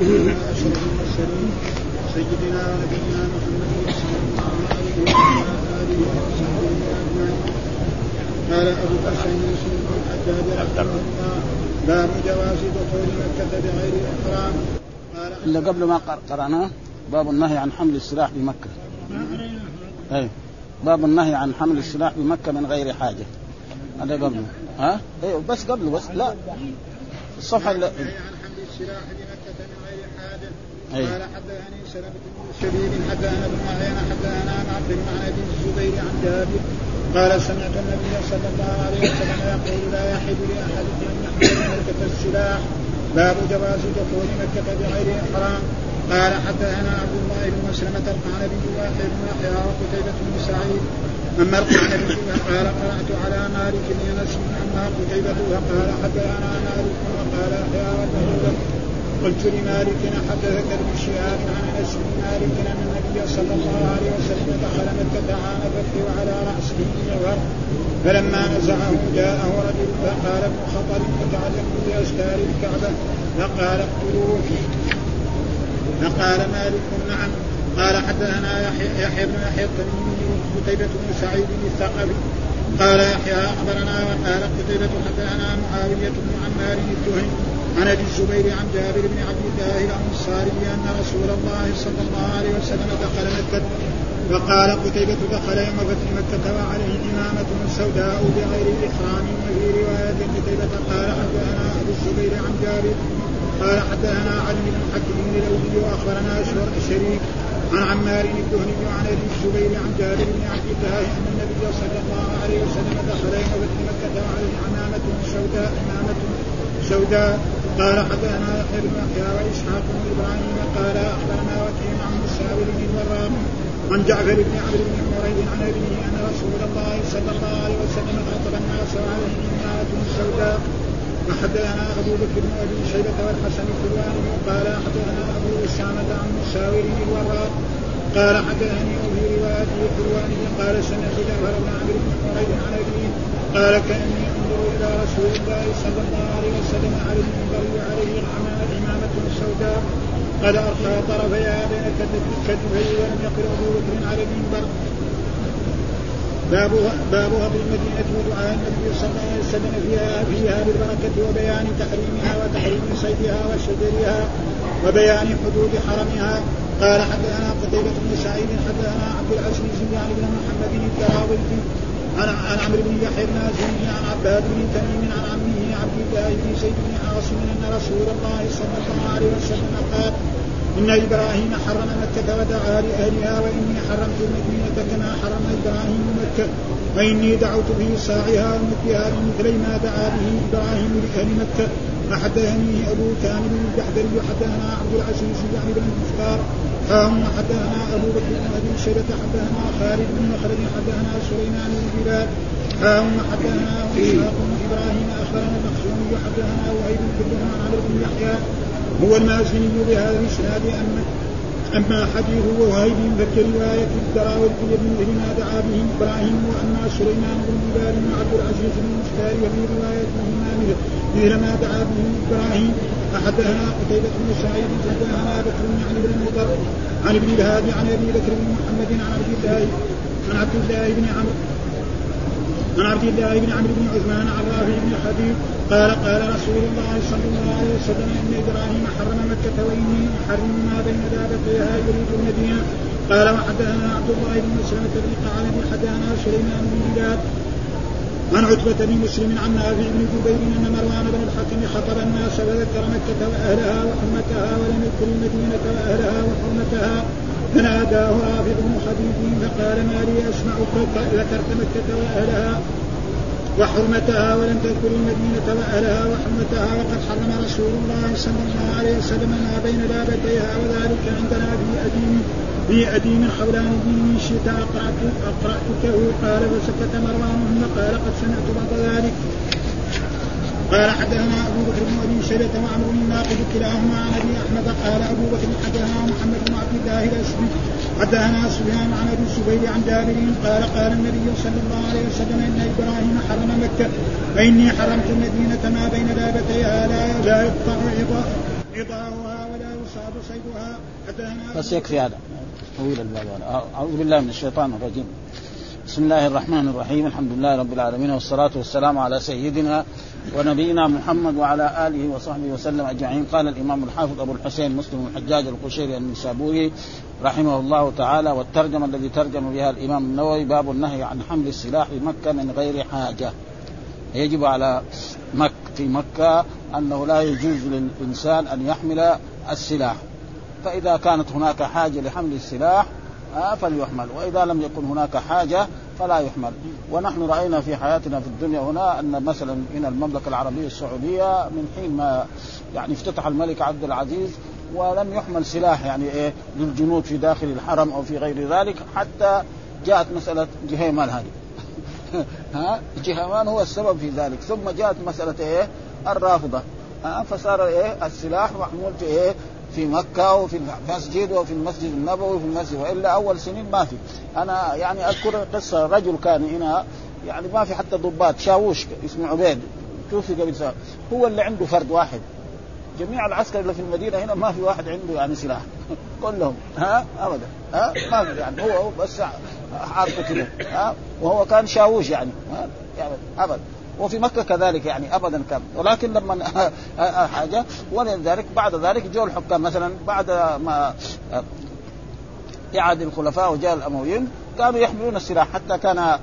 سيدنا ونبينا محمد صلى الله عليه وعلى اله وصحبه اجمعين قال ابو الحسن مسلم بن الحجاج رحمه الله باب جواز دخول مكه بغير احرام قال إلا قبل ما قرأناه باب النهي عن حمل السلاح بمكة. أي باب النهي عن حمل السلاح بمكة من غير حاجة. هذا قبله ها؟ أيوه بس قبله بس لا. الصفحة اللي... عن حمل السلاح قال حدثني سلمة بن شديد حدثنا ابن عيينة حدثنا عن عبد بن ابي الزبير عن جابر. قال سمعت النبي صلى الله عليه وسلم يقول لا يحل لاحدكم أن يحمل ملكة السلاح. باب جواز دخول مكة بغير إحرام. قال حدثنا عبد الله بن مسلمة القعنبي واحد بن يحيى وقتيبة بن سعيد. أما القعنبي قال قرأت على مالك بن أنس أما قتيبة وقال حدثنا مالك وقال يحيى والله قلت لمالك حدثك ابن شهاب عن أنس بن مالك إن النبي صلى الله عليه وسلم دخل مكة عام الفتح وعلى رأسه جوهر فلما نزعه جاءه رجل فقال ابن خطر متعلق باستار الكعبة؟ فقال اقتلوه. فقال مالك نعم. قال حدثنا يحيى يحيى بن يحيى التميمي وقتيبة بن سعيد الثقفي. قال يحيى أخبرنا وقال قتيبة حدثنا معاوية بن عمار الدهني عن أبي الزبير عن جابر بن عبد الله الأنصاري أن رسول الله صلى الله عليه وسلم دخل مكة وقال قتيبة دخل يوم فتح مكة وعليه إمامة سوداء بغير إحرام وفي رواية قتيبة قال حدثنا أبو الزبير عن جابر قال حدثنا علي بن حكيم الأولي وأخبرنا شريك عن عمار الدهني عن أبي الزبير عن جابر بن عبد الله أن النبي صلى الله عليه وسلم دخل يوم فتح مكة وعليه عمامه سوداء عمامه سوداء. قال حدثنا يحيى بن يحيى وإسحاق بن إبراهيم قال أخبرنا وكيع عن مساور بن الوراق عن جعفر بن عمرو بن حميد عن ابنه أن رسول الله صلى الله عليه وسلم خطب الناس وعليه عمامه سوداء. وحدثنا أبو بكر بن أبي شيبة والحسن الحلواني قال حدثنا أبو أسامة عن مساور بن الوراق قال حدثني وفي روايته الحلواني قال سمعت جعفر بن عمرو بن حميد عن أبيه قال كأني أنظر إلى رسول الله صلى الله عليه وسلم على المنبر وعليه الامامه السوداء. قد ارخى طرفيها بين كتفيه ولم يقل أبو بكر على المنبر. باب باب هضم المدينة ودعاء النبي صلى الله عليه وسلم فيها فيها بالبركة وبيان تحريمها وتحريم صيدها وشجرها وبيان حدود حرمها. قال حدثنا قتيبة بن سعيد حدثنا عبد العزيز يعني بن محمد الدراوردي عن عن عمرو بن يحيى بن عن عباد بن تميم عن عمه عبد الله بن زيد بن عاصم أن رسول الله صلى الله عليه وسلم قال إن إبراهيم حرم مكة ودعا لأهلها وإني حرمت المدينة كما حرم إبراهيم مكة وإني دعوت به صاعها ومدها بمثل ما دعا به إبراهيم لأهل مكة وحدثني أبو كامل الجحدري حدثنا عبد العزيز يعني بن المختار حاهم حدثنا أبو بكر بن أبي شيبة حدثنا خالد بن مخلد حدثنا سليمان بن بلال حاهم حدثنا إسحاق بن إبراهيم أخبرنا المخزومي حدثنا وهيب بن عن عمرو بن يحيى هو المازني بهذا الإسناد اما أما حديث وهيب فكروايه الدراوردي بمثل ما دعا به إبراهيم واما سليمان بن جبال وعبد العزيز بن المختار وفي روايتهما مثل ما دعا به إبراهيم احدثنا قتيبة بن سعيد حدثنا بكر عن ابن المطر عن ابن الهادي عن أبي بكر بن محمد عن عبد الله عن عبد الله بن عمرو عن عبد الله بن عمرو بن عثمان عن رافع بن حبيب قال قال رسول الله صلى الله عليه وسلم إن إبراهيم حرم مكة وإني أحرم ما بين دابتيها يريد المدينة. قال وحدثنا عبد الله بن مسلمة بن قعنب حدثنا سليمان بن بلال عن عتبة بن مسلم عن نافع بن جبير أن مروان بن الحكم خطب الناس وذكر مكة وأهلها وحرمتها ولم يذكر المدينة وأهلها وحرمتها فناداه رافع بن خبيب فقال ما لي أسمعك؟ ذكرت مكة وأهلها. وحرمتها ولم تذكر المدينة وأهلها وحرمتها وقد حرم رسول الله صلى الله عليه وسلم ما بين لابتيها وذلك عندنا في أديم في أديم خولان دين شئت أقرأت أقرأتكه قال فسكت مروان ثم قال قد سمعت بعض ذلك. قال حدثنا أبو بكر بن أبي شيبة وعمرو بن ناقد كلاهما عن أبي أحمد. قال أبو بكر حدثنا محمد بن عبد الله الاسدي حدثنا سفيان عن أبي الزبير عن جابر قال قال النبي صلى الله عليه وسلم إن إبراهيم حرم مكة فإني حرمت المدينة ما بين بابتيها لا لا يقطع عضاؤها ولا صيدها. حدثنا بس يكفي هذا. طويل الباب. أعوذ بالله من الشيطان الرجيم. بسم الله الرحمن الرحيم. الحمد لله رب العالمين والصلاة والسلام على سيدنا ونبينا محمد وعلى آله وصحبه وسلم أجمعين. قال الإمام الحافظ أبو الحسين مسلم الحجاج القشيري النسابوري رحمه الله تعالى والترجمة الذي ترجم بها الإمام النووي باب النهي عن حمل السلاح بمكة من غير حاجة. يجب على مكة في مكة أنه لا يجوز للإنسان أن يحمل السلاح. فإذا كانت هناك حاجة لحمل السلاح آه فليحمل. وإذا لم يكن هناك حاجة فلا يحمل. ونحن رأينا في حياتنا في الدنيا هنا أن مثلا من المملكة العربية السعودية من حين ما يعني افتتح الملك عبد العزيز ولم يحمل سلاح يعني إيه للجنود في داخل الحرم أو في غير ذلك حتى جاءت مسألة جهيمان هذه. ها؟ جهيمان هو السبب في ذلك. ثم جاءت مسألة إيه؟ الرافضة. ها؟ فصار إيه؟ السلاح محمول في إيه؟ في مكة وفي المسجد وفي المسجد النبوي وفي المسجد وإلا أول سنين ما في. أنا يعني أذكر قصة رجل كان هنا يعني ما في حتى ضباط شاووش اسمه عبيد توفي قبل سنة. هو اللي عنده فرد واحد. جميع العسكر اللي في المدينة هنا ما في واحد عنده يعني سلاح. كلهم. ها؟ أبدا. ها؟ ما في يعني. هو بس حارته كده. ها؟ وهو كان شاووش يعني. يعني أبدا. وفي مكة كذلك يعني أبدا كان ولكن لما حاجة. ولذلك بعد ذلك جو الحكام مثلا بعد ما إعادة الخلفاء وجاء الأمويين كانوا يحملون السلاح. حتى كان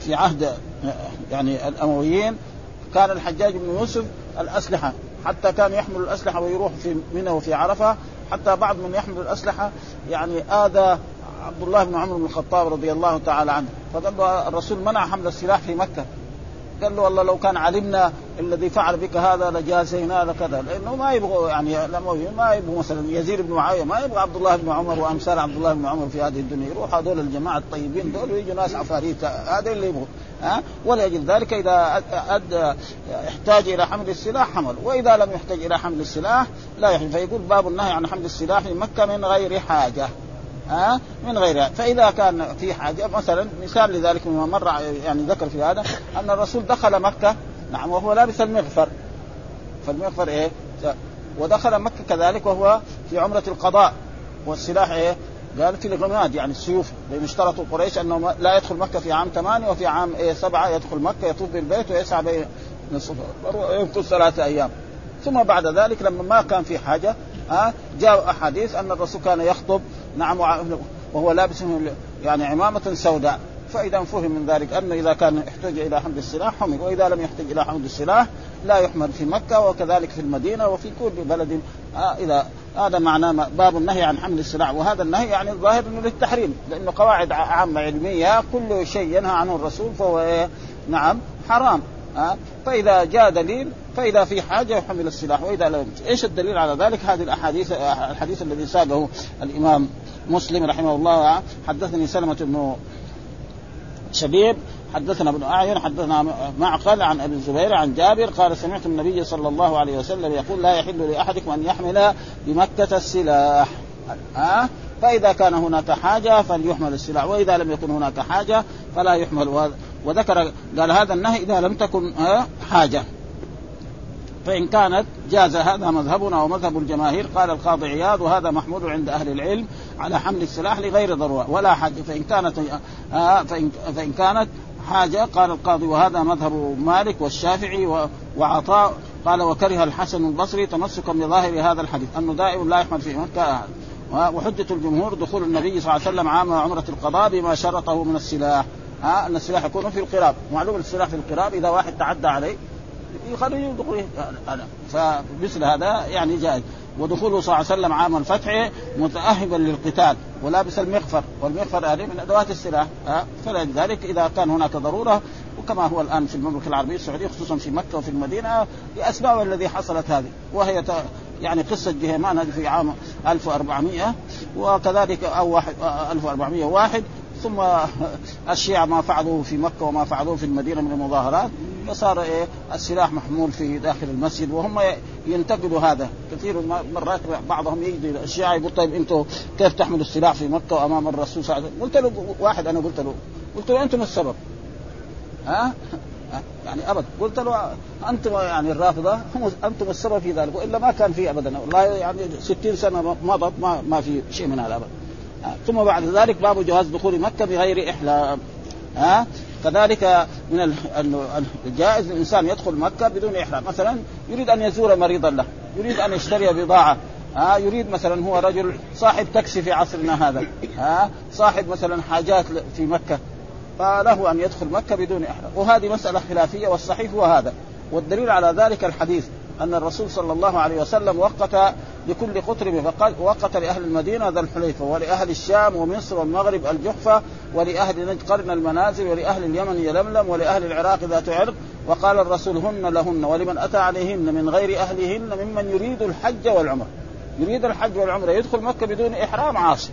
في عهد يعني الأمويين كان الحجاج بن يوسف الأسلحة. حتى كان يحمل الأسلحة ويروح في منى وفي عرفة. حتى بعض من يحمل الأسلحة يعني آذى عبد الله بن عمر بن الخطاب رضي الله تعالى عنه. فقال الرسول منع حمل السلاح في مكة. قال له والله لو كان علمنا الذي فعل بك هذا لجازينا لكذا لأنه ما يبغوا يعني ما يبغوا مثلا يزيد بن معاوية ما يبغى عبد الله بن عمر وأمثال عبد الله بن عمر في هذه الدنيا. يروح هذول الجماعة الطيبين دول ويجوا ناس عفاريت هذا اللي يبغوا ها؟ ولأجل ذلك إذا أد احتاج إلى حمل السلاح حمل. وإذا لم يحتاج إلى حمل السلاح لا يحمل. فيقول باب النهي عن حمل السلاح في مكة من غير حاجة. ها؟ من غيرها فإذا كان في حاجة مثلا مثال لذلك مما مر يعني ذكر في هذا أن الرسول دخل مكة نعم وهو لابس المغفر. فالمغفر إيه؟ ودخل مكة كذلك وهو في عمرة القضاء. والسلاح إيه؟ قال في الغماد يعني السيوف لأن اشترطوا قريش أنه لا يدخل مكة في عام ثمانية وفي عام إيه؟ سبعة يدخل مكة يطوف بالبيت ويسعى بين ويمكث ثلاثة أيام. ثم بعد ذلك لما ما كان في حاجة ها جاء أحاديث أن الرسول كان يخطب نعم وهو لابس يعني عمامة سوداء. فإذا فهم من ذلك أنه إذا كان احتاج إلى حمل السلاح حمل وإذا لم يحتاج إلى حمل السلاح لا يحمل في مكة وكذلك في المدينة وفي كل بلد. آه إذا هذا معناه باب النهي عن حمل السلاح. وهذا النهي يعني الظاهر انه للتحريم لأنه قواعد عامة علمية كل شيء ينهى عنه الرسول فهو إيه؟ نعم حرام. ها؟ فإذا جاء دليل فإذا في حاجة يحمل السلاح وإذا لم إيش الدليل على ذلك؟ هذه الأحاديث الحديث الذي ساقه الإمام مسلم رحمه الله حدثني سلمة بن شبيب حدثنا ابن أعين حدثنا معقل عن أبي الزبير عن جابر قال سمعت النبي صلى الله عليه وسلم يقول لا يحل لأحدكم أن يحمل بمكة السلاح. ها؟ فإذا كان هناك حاجة فليحمل السلاح وإذا لم يكن هناك حاجة فلا يحمل. وذكر قال هذا النهي إذا لم تكن حاجة. فإن كانت جاز هذا مذهبنا ومذهب الجماهير قال القاضي عياض وهذا محمود عند أهل العلم على حمل السلاح لغير ضرورة. ولا حاجة. فإن كانت فإن, فإن كانت حاجة قال القاضي وهذا مذهب مالك والشافعي وعطاء. قال وكره الحسن البصري تمسكا بظاهر هذا الحديث أنه دائم لا يحمل في مكة وحجة الجمهور دخول النبي صلى الله عليه وسلم عام عمرة القضاء بما شرطه من السلاح. ها أن السلاح يكون في القراب. معلوم السلاح في القراب إذا واحد تعدى عليه يخرج دخوله فمثل هذا يعني جائز. ودخوله صلى الله عليه وسلم عام الفتح متأهبا للقتال. ولابس المغفر. والمغفر هذه من أدوات السلاح. فلذلك إذا كان هناك ضرورة وكما هو الآن في المملكة العربية السعودية خصوصا في مكة وفي المدينة لأسباب الذي حصلت هذه. وهي يعني قصة جهيمان هذه في عام 1400 وكذلك أو 1401 ثم الشيعة ما فعلوه في مكة وما فعلوه في المدينة من المظاهرات فصار إيه؟ السلاح محمول في داخل المسجد وهم ينتقدوا هذا. كثير مرات بعضهم يجي الشيعة يقول طيب أنتم كيف تحملوا السلاح في مكة وأمام الرسول صلى الله عليه وسلم؟ قلت له واحد أنا قلت له. قلت له أنتم السبب. ها؟ يعني ابدا قلت له أنتم يعني الرافضة هم أنتم السبب في ذلك وإلا ما كان في ابدا. والله يعني 60 سنة مضت ما ما في شيء من هذا ابدا. ثم بعد ذلك باب جواز دخول مكة بغير إحلام. ها؟ كذلك من الجائز الإنسان يدخل مكة بدون احرام مثلا يريد أن يزور مريضا له يريد أن يشتري بضاعة ها؟ يريد مثلا هو رجل صاحب تاكسي في عصرنا هذا ها؟ صاحب مثلا حاجات في مكة فله أن يدخل مكة بدون احرام وهذه مسألة خلافية والصحيح هو هذا. والدليل على ذلك الحديث أن الرسول صلى الله عليه وسلم وقت لكل قطر فقال وقت لأهل المدينة ذا الحليفة ولأهل الشام ومصر والمغرب الجحفة ولأهل نجد قرن المنازل ولأهل اليمن يلملم ولأهل العراق ذات عرق وقال الرسول هن لهن ولمن أتى عليهن من غير أهلهن ممن يريد الحج والعمرة. يريد الحج والعمرة يدخل مكة بدون إحرام عاصي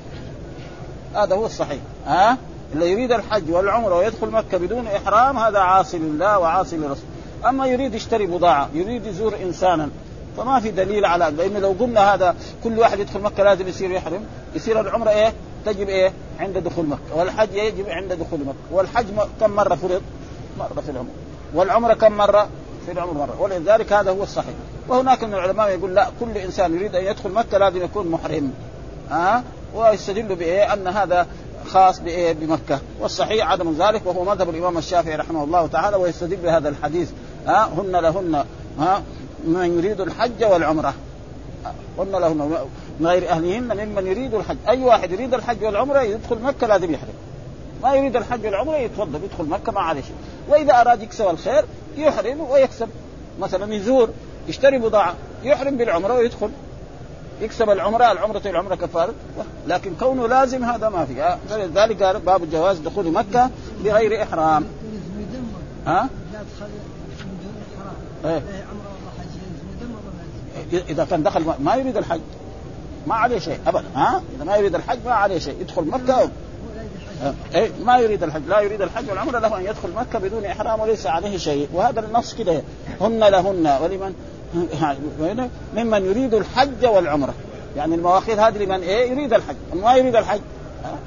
هذا هو الصحيح. ها؟ اللي يريد الحج والعمرة ويدخل مكة بدون إحرام هذا عاصي لله وعاصي لرسوله أما يريد يشتري بضاعة يريد يزور إنسانا فما في دليل على لأنه لو قلنا هذا كل واحد يدخل مكة لازم يصير يحرم يصير العمرة إيه؟ تجب إيه؟ عند دخول مكة والحج يجب عند دخول مكة والحج كم مرة فرض؟ مرة في العمر والعمرة كم مرة؟ في العمر مرة ولذلك هذا هو الصحيح وهناك من العلماء يقول لا كل إنسان يريد أن يدخل مكة لازم يكون محرم ها أه؟ ويستدل بإيه؟ أن هذا خاص بإيه؟ بمكة والصحيح عدم ذلك وهو مذهب الإمام الشافعي رحمه الله تعالى ويستدل بهذا الحديث ها هن لهن ها من يريد الحج والعمرة. هن لهن. من غير أهلهن ممن يريد الحج. أي واحد يريد الحج والعمرة يدخل مكة لازم يحرم. ما يريد الحج والعمرة يتفضل يدخل مكة ما عليه شيء. وإذا أراد يكسب الخير يحرم ويكسب. مثلا يزور يشتري بضاعة يحرم بالعمرة ويدخل. يكسب العمرة العمرة العمرة كفارة. لكن كونه لازم هذا ما في. فلذلك قال باب جواز دخول مكة بغير إحرام. ها؟ إيه. إذا كان دخل ما يريد الحج ما عليه شيء ابدا ها؟ إذا ما يريد الحج ما عليه شيء يدخل مكة. إيه ما يريد الحج لا يريد الحج والعمرة له أن يدخل مكة بدون إحرام وليس عليه شيء. وهذا النص كده هن لهن. ولمن ممن يريد الحج والعمرة. يعني المواقيت هذه لمن؟ إيه يريد الحج. ما يريد الحج.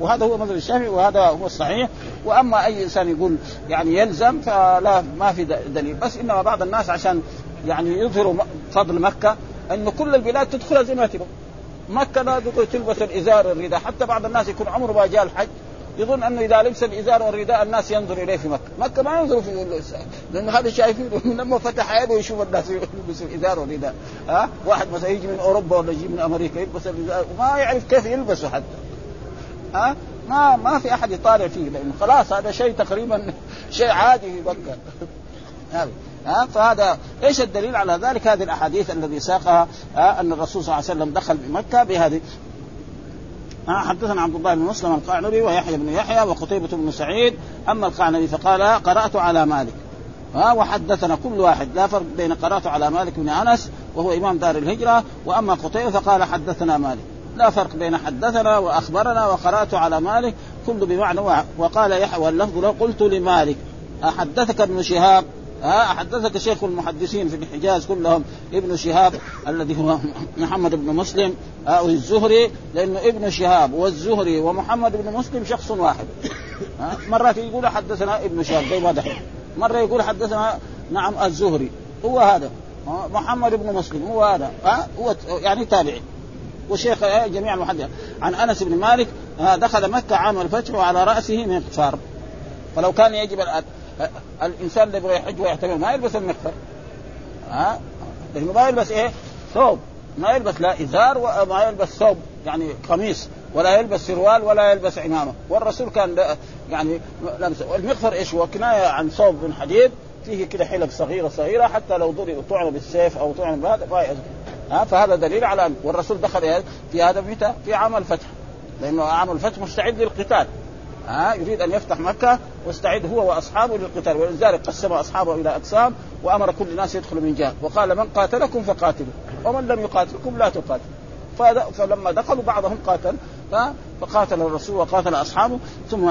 وهذا هو مذهب الشافعي وهذا هو الصحيح. وأما أي إنسان يقول يعني يلزم فلا ما في دليل. بس إنما بعض الناس عشان يعني يظهروا فضل مكة إنه كل البلاد تدخلها زي ما تبغى. مكة لا تلبس الإزار والرداء. حتى بعض الناس يكون عمره ما جاء الحج يظن أنه إذا لبس الإزار والرداء الناس ينظر إليه في مكة، مكة ما ينظر في لأن هذا شايفينه لما فتح عينه يشوف الناس يلبسوا الإزار والرداء، ها؟ واحد مثلا يجي من أوروبا ولا يجي من أمريكا يلبس الإزار وما يعرف كيف يلبسه حتى. ها؟ ما ما في أحد يطالع فيه لأنه خلاص هذا شيء تقريبا شيء عادي في مكه. هذا ها؟ فهذا إيش الدليل على ذلك؟ هذه الأحاديث الذي ساقها أن الرسول صلى الله عليه وسلم دخل بمكة بهذه. حدثنا عبد الله بن مسلم القعنبي ويحيى بن يحيى وقتيبة بن سعيد. أما القعنبي فقال قرأت على مالك. ها؟ وحدثنا كل واحد لا فرق بين قرأت على مالك بن أنس وهو إمام دار الهجرة وأما قتيبة فقال حدثنا مالك. لا فرق بين حدثنا وأخبرنا وقرأت على مالك كل بمعنى وقال يحيى واللفظ قلت لمالك أحدثك ابن شهاب؟ ها حدثك شيخ المحدثين في الحجاز كلهم ابن شهاب الذي هو محمد بن مسلم أو الزهري لأنه ابن شهاب والزهري ومحمد بن مسلم شخص واحد ها مرات يقول حدثنا ابن شهاب زي ما مرة يقول حدثنا نعم الزهري هو هذا محمد بن مسلم هو هذا ها هو يعني تابعي. وشيخ جميع المحدثين. عن أنس بن مالك دخل مكة عام الفتح وعلى رأسه مغفر فلو كان يجب الإنسان اللي يبغى يحج ويعتمر ما يلبس المغفر ها لأنه ما يلبس إيه؟ ثوب. ما يلبس لا إزار وما يلبس ثوب يعني قميص ولا يلبس سروال ولا يلبس عمامة. والرسول كان يعني لابس المغفر إيش؟ هو كناية عن ثوب من حديد فيه كده حلق صغيرة صغيرة حتى لو ضرب طعن بالسيف أو طعن بهذا ها فهذا دليل على والرسول دخل في هذا متى؟ في عام الفتح. لأنه عام الفتح مستعد للقتال. ها يريد أن يفتح مكة واستعد هو وأصحابه للقتال. ولذلك قسم أصحابه إلى أقسام وأمر كل الناس يدخلوا من جهة. وقال من قاتلكم فقاتلوا ومن لم يقاتلكم لا تقاتلوا. فلما دخلوا بعضهم قاتل فقاتل الرسول وقاتل أصحابه ثم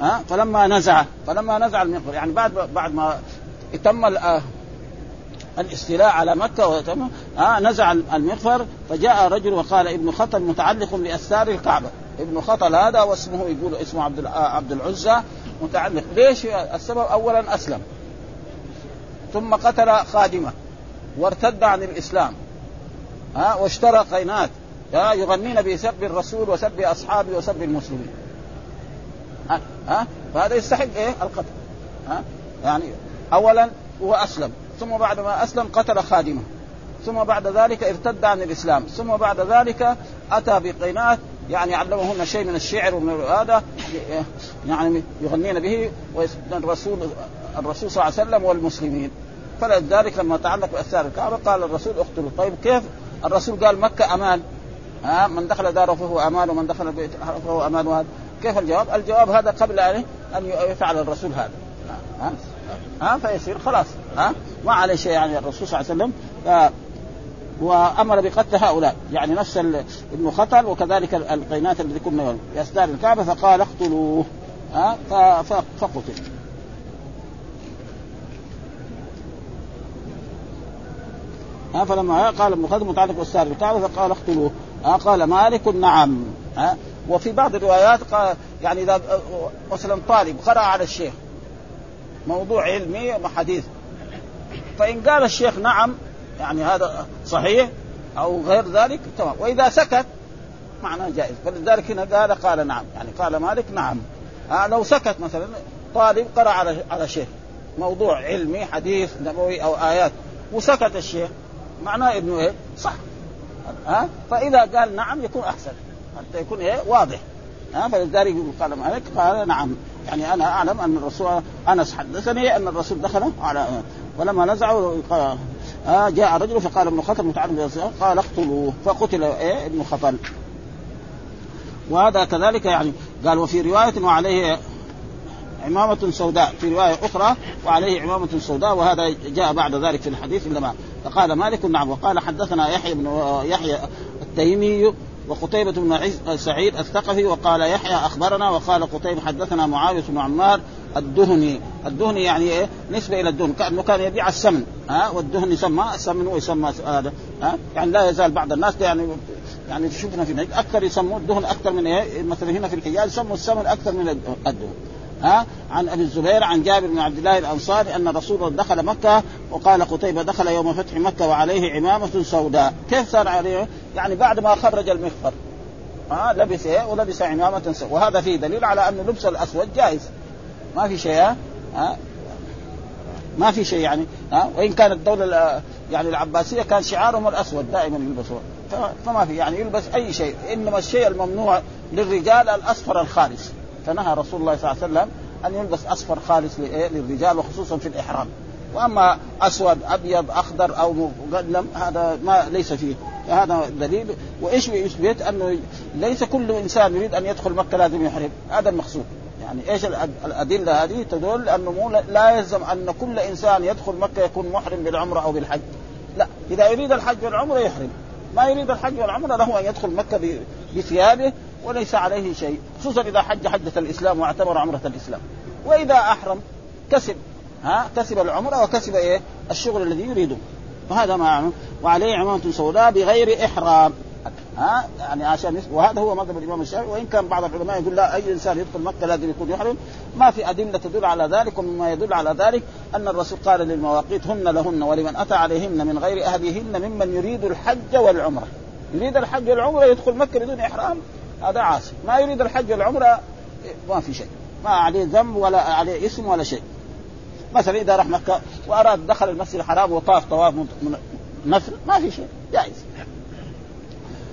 ها فلما نزع فلما نزع المغفر يعني بعد بعد ما تم الاستيلاء على مكة ها نزع المغفر فجاء رجل وقال ابن خطل متعلق بأستار الكعبة. ابن خطل هذا واسمه يقول اسمه عبد عبد العزى متعلق. ليش السبب؟ اولا أسلم. ثم قتل خادمه وارتد عن الإسلام. ها واشترى قينات ها يغنين بسب الرسول وسب أصحابه وسب المسلمين. ها, ها؟ فهذا يستحق إيه؟ القتل. ها يعني اولا هو أسلم. ثم بعد ما أسلم قتل خادمه. ثم بعد ذلك ارتد عن الإسلام. ثم بعد ذلك أتى بقينات يعني علمهن شيء من الشعر ومن هذا يعني يغنين به الرسول الرسول صلى الله عليه وسلم والمسلمين. فلذلك لما تعلق بأثار الكعبة قال الرسول اقتلوا. طيب كيف؟ الرسول قال مكة أمان. ها؟ من دخل داره فهو أمان ومن دخل البيت فهو أمان. وهذا كيف الجواب؟ الجواب هذا قبل أن يفعل الرسول هذا. ها؟ ها فيصير خلاص ها؟ ما عليه شيء يعني الرسول صلى الله عليه وسلم وأمر بقتل هؤلاء. يعني نفس ابن خطل وكذلك القينات الذي كنا في اسدار الكعبة فقال اقتلوه ها؟ فقتل. ها فلما قال ابن خطل متعلق باسدار الكعبة فقال اقتلوه. ها قال مالك نعم ها؟ وفي بعض الروايات قال يعني إذا مثلا طالب قرأ على الشيخ. موضوع علمي وحديث فإن قال الشيخ نعم يعني هذا صحيح أو غير ذلك تمام. وإذا سكت معناه جائز. فلذلك هنا قال قال نعم. يعني قال مالك نعم. آه لو سكت مثلا طالب قرأ على على شيخ. موضوع علمي حديث نبوي أو آيات. وسكت الشيخ. معناه إنه إيه؟ صح. ها؟ آه فإذا قال نعم يكون أحسن. حتى يكون إيه؟ واضح. ها؟ فلذلك قال مالك قال نعم. يعني أنا أعلم أن الرسول أنس حدثني أن الرسول دخل على ولما نزعوا آه جاء رجل فقال ابن خطل متعلم قال اقتلوه. فقتل إيه؟ ابن خطل وهذا كذلك يعني قال وفي رواية وعليه عمامة سوداء في رواية أخرى وعليه عمامة سوداء وهذا جاء بعد ذلك في الحديث إنما فقال مالك نعم وقال حدثنا يحيى بن يحيى التيمي وقتيبة بن سعيد الثقفي وقال يحيى أخبرنا وقال قتيبة حدثنا معاوية بن عمار الدهني. الدهني يعني إيه؟ نسبة إلى الدهن. كأنه كان يبيع السمن. ها؟ والدهن يسمى السمن ويسمى هذا. ها؟ يعني لا يزال بعض الناس يعني يعني شفنا في أكثر يسموه الدهن أكثر من إيه؟ مثلا هنا في الحجاز يسموا السمن أكثر من الدهن. ها عن أبي الزبير عن جابر بن عبد الله الأنصاري أن الرسول دخل مكة وقال قتيبة دخل يوم فتح مكة وعليه عمامة سوداء، كيف صار عليه؟ يعني بعد ما خرج المغفر. ها لبس إيه؟ ولبس عمامة سوداء، وهذا فيه دليل على أن لبس الأسود جائز. ما في شيء ها؟ ما في شيء يعني ها؟ وإن كانت الدولة يعني العباسية كان شعارهم الأسود دائما يلبسون. فما في يعني يلبس أي شيء. إنما الشيء الممنوع للرجال الأصفر الخالص. فنهى رسول الله صلى الله عليه وسلم أن يلبس أصفر خالص للرجال وخصوصا في الإحرام. وأما أسود أبيض أخضر أو مقلم هذا ما ليس فيه. هذا دليل. وإيش يثبت؟ أنه ليس كل إنسان يريد أن يدخل مكة لازم يحرم. هذا المقصود. يعني إيش الأدلة هذه؟ تدل أنه مو لا يلزم أن كل إنسان يدخل مكة يكون محرم بالعمرة أو بالحج. لا. إذا يريد الحج والعمرة يحرم. ما يريد الحج والعمرة له أن يدخل مكة بثيابه. وليس عليه شيء خصوصا إذا حج حجة الإسلام واعتبر عمرة الإسلام. وإذا أحرم كسب ها كسب العمرة وكسب إيه؟ الشغل الذي يريده. وهذا ما وعليه عمامة سوداء بغير إحرام. ها يعني عشان وهذا هو مذهب الإمام الشافعي. وإن كان بعض العلماء يقول لا أي إنسان يدخل مكة لازم يكون يحرم. ما في أدلة تدل على ذلك ومما يدل على ذلك أن الرسول قال للمواقيت هن لهن ولمن أتى عليهن من غير أهلهن ممن يريد الحج والعمرة. يريد الحج والعمرة يدخل مكة بدون إحرام. هذا عاصي. ما يريد الحج والعمرة ما في شيء. ما عليه ذنب ولا عليه اسم ولا شيء. مثلا إذا راح مكة وأراد دخل المسجد الحرام وطاف طواف نفل ما في شيء. جائز.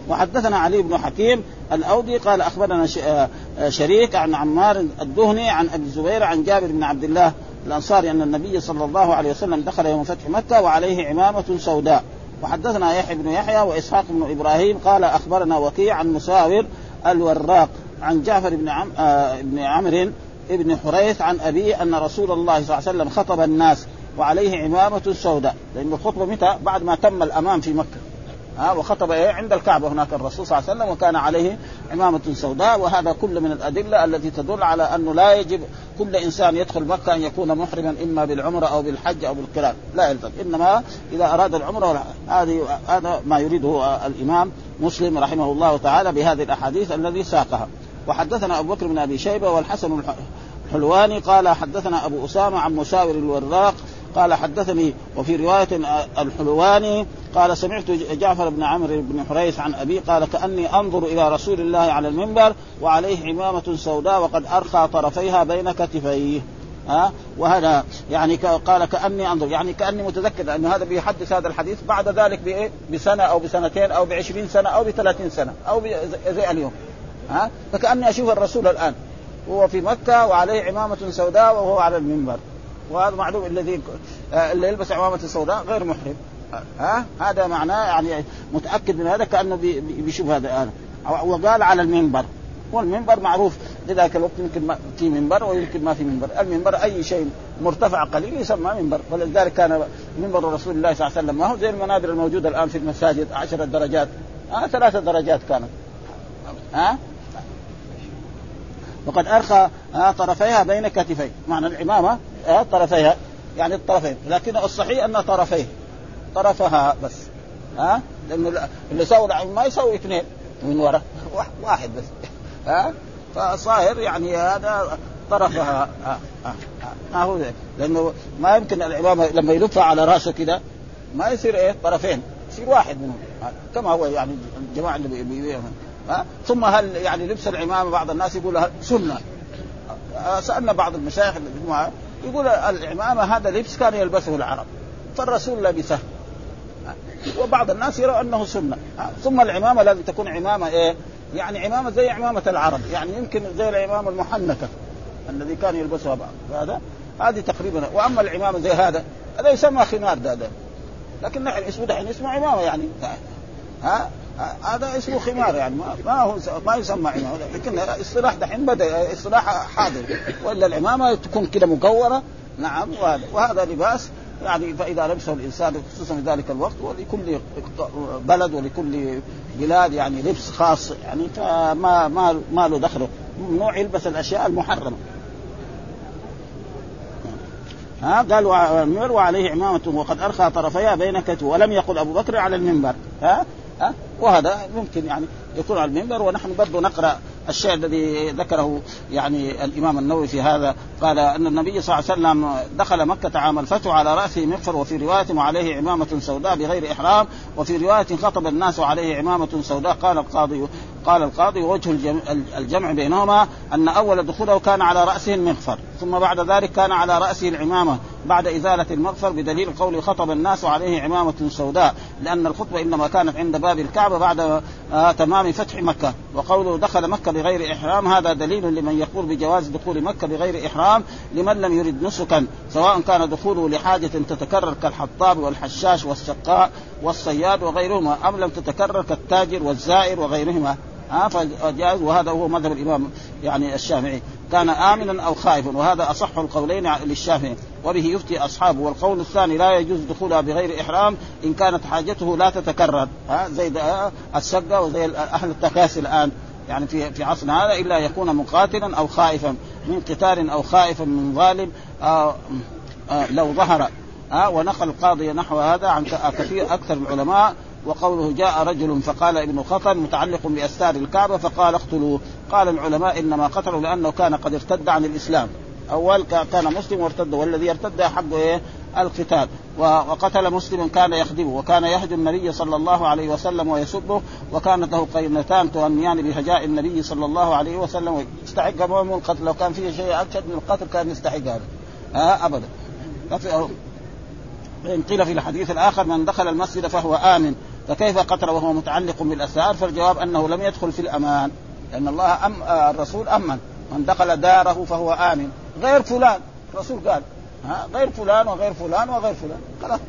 وحدثنا علي بن حكيم الأودي قال أخبرنا آه، شريك عن عمار الدهني عن أبي الزبير عن جابر بن عبد الله الأنصاري أن النبي صلى الله عليه وسلم دخل يوم فتح مكة وعليه عمامة سوداء. وحدثنا يحيى بن يحيى وإسحاق بن إبراهيم قال أخبرنا وكيع عن مساور الوراق عن جعفر بن عم آه بن عمرو بن حريث عن أبيه أن رسول الله صلى الله عليه وسلم خطب الناس وعليه عمامة سوداء. لأن الخطبة متى؟ بعد ما تم الأمام في مكة. ها وخطب إيه؟ عند الكعبة هناك الرسول صلى الله عليه وسلم وكان عليه عمامة سوداء. وهذا كل من الأدلة التي تدل على أنه لا يجب كل إنسان يدخل مكة أن يكون محرما إما بالعمرة أو بالحج أو بالقران. لا يلزم. إنما إذا أراد العمرة هذه هذا ما يريده الإمام مسلم رحمه الله تعالى بهذه الأحاديث الذي ساقها. وحدثنا أبو بكر بن أبي شيبة والحسن الحلواني قال حدثنا أبو أسامة عن مساور الوراق قال حدثني وفي رواية الحلواني قال سمعت جعفر بن عمرو بن حريث عن أبي قال كأني أنظر إلى رسول الله على المنبر وعليه عمامه سوداء وقد ارخى طرفيها بين كتفيه. ها؟ وهذا يعني قال كأني أنظر. يعني كأني متذكر ان هذا بيحدث هذا الحديث بعد ذلك بايه؟ بسنة أو بسنتين أو بعشرين سنة أو بثلاثين سنة أو زي اليوم. ها؟ فكأني أشوف الرسول الآن. هو في مكة وعليه عمامة سوداء وهو على المنبر. وهذا معلوم الذي اللي يلبس عمامة سوداء غير محرم. ها؟ هذا معناه يعني متأكد من هذا كأنه بيشوف هذا الآن. وقال على المنبر. والمنبر معروف. لذلك الوقت يمكن في منبر ويمكن ما في منبر، المنبر أي شيء مرتفع قليل يسمى منبر، ولذلك كان منبر رسول الله صلى الله عليه وسلم. ما هو زي المنابر الموجودة الآن في المساجد؟ عشرة درجات، آه ثلاثة درجات كانت. ها؟ آه؟ وقد أرخى آه طرفيها بين كتفيه، معنى العمامة آه طرفيها. يعني الطرفين، لكن الصحيح أن طرفيه. طرفها بس. ها؟ آه؟ لأنه اللي سوى ما يسوي اثنين. من وراء واحد بس. ها؟ فصاير يعني هذا طرفها. ها ها ها هو لأنه ما يمكن العمامه لما يلفها على رأسه كده ما يصير إيه؟ طرفين. يصير واحد منهم. كما هو يعني الجماعة اللي بيبيعهم. ها؟ ثم هل يعني لبس العمامة بعض الناس يقول سنة؟ سألنا بعض المشايخ اللي يقول العمامة هذا لبس كان يلبسه العرب. فالرسول لبسه. وبعض الناس يرى أنه سنة. ثم العمامة لازم تكون عمامة إيه؟ يعني عمامة زي عمامة العرب يعني يمكن زي العمامة المحنكة الذي كان يلبسها بعض. هذا؟ هذه تقريبا. وأما العمامة زي هذا هذا يسمى خمار ده, ده. لكن نحن اسمه دحين اسمه عمامة يعني. ها؟ هذا اسمه خمار يعني. ما هو ما يسمى عمامة. لكن اصطلاح دحين بدأ اصطلاح حاضر وإلا العمامة تكون كده مكوره نعم وهذا وهذا لباس يعني فاذا لبسه الإنسان خصوصا في ذلك الوقت ولكل بلد ولكل بلاد يعني لبس خاص يعني فما ما ما له دخله ممنوع يلبس الأشياء المحرمة. ها؟ قال وعليه عمامة وقد أرخى طرفيها بين كتفه ولم يقل أبو بكر على المنبر. ها؟ ها؟ وهذا ممكن يعني يكون على المنبر ونحن برضه نقرأ الشيء الذي ذكره يعني الإمام النووي في هذا قال أن النبي صلى الله عليه وسلم دخل مكة عام الفتح على راسه مغفر وفي رواية وعليه عمامه سوداء بغير إحرام وفي رواية خطب الناس وعليه عمامه سوداء قال القاضي قال القاضي وجه الجمع بينهما أن أول دخوله كان على رأسه المغفر ثم بعد ذلك كان على رأسه العمامة بعد إزالة المغفر بدليل قول خطب الناس وعليه عمامة سوداء لأن الخطبة إنما كانت عند باب الكعبة بعد آه تمام فتح مكة وقوله دخل مكة بغير إحرام هذا دليل لمن يقول بجواز دخول مكة بغير إحرام لمن لم يرد نسكا سواء كان دخوله لحاجة تتكرر كالحطاب والحشاش والسقاء والصياد وغيرهما أم لم تتكرر كالتاجر والزائر وغيرهما. ها فجائز وهذا هو مذهب الإمام يعني الشافعي. كان آمنا أو خائفا وهذا أصح القولين للشافعي. وبه يفتي أصحابه. والقول الثاني لا يجوز دخولها بغير إحرام إن كانت حاجته لا تتكرر. ها زي السقة وزي أهل التكاسي الآن. يعني في في عصرنا هذا إلا يكون مقاتلا أو خائفا من قتال أو خائفا من ظالم آه آه لو ظهر. آه ونقل القاضي نحو هذا عن كثير أكثر العلماء. وقوله جاء رجل فقال ابن خطر متعلق بأستار الكعبة فقال اقتلوه. قال العلماء إنما قتلوا لأنه كان قد ارتد عن الإسلام. أول كان مسلم وارتد والذي ارتد حقه إيه؟ القتال. وقتل مسلم كان يخدمه وكان يهدي النبي صلى الله عليه وسلم ويسبه وكانت له قينتان تهنيان بهجاء النبي صلى الله عليه وسلم. يستحق أمام القتل لو كان فيه شيء اشد من القتل كان يستحق هذا. آه ابدا. وإن قيل في الحديث الآخر من دخل المسجد فهو آمن. فكيف قتل وهو متعلق بالأسرار فالجواب أنه لم يدخل في الأمان لأن الله أم الرسول أمن. من دخل داره فهو آمن. غير فلان الرسول قال ها غير فلان وغير فلان وغير فلان. خلاص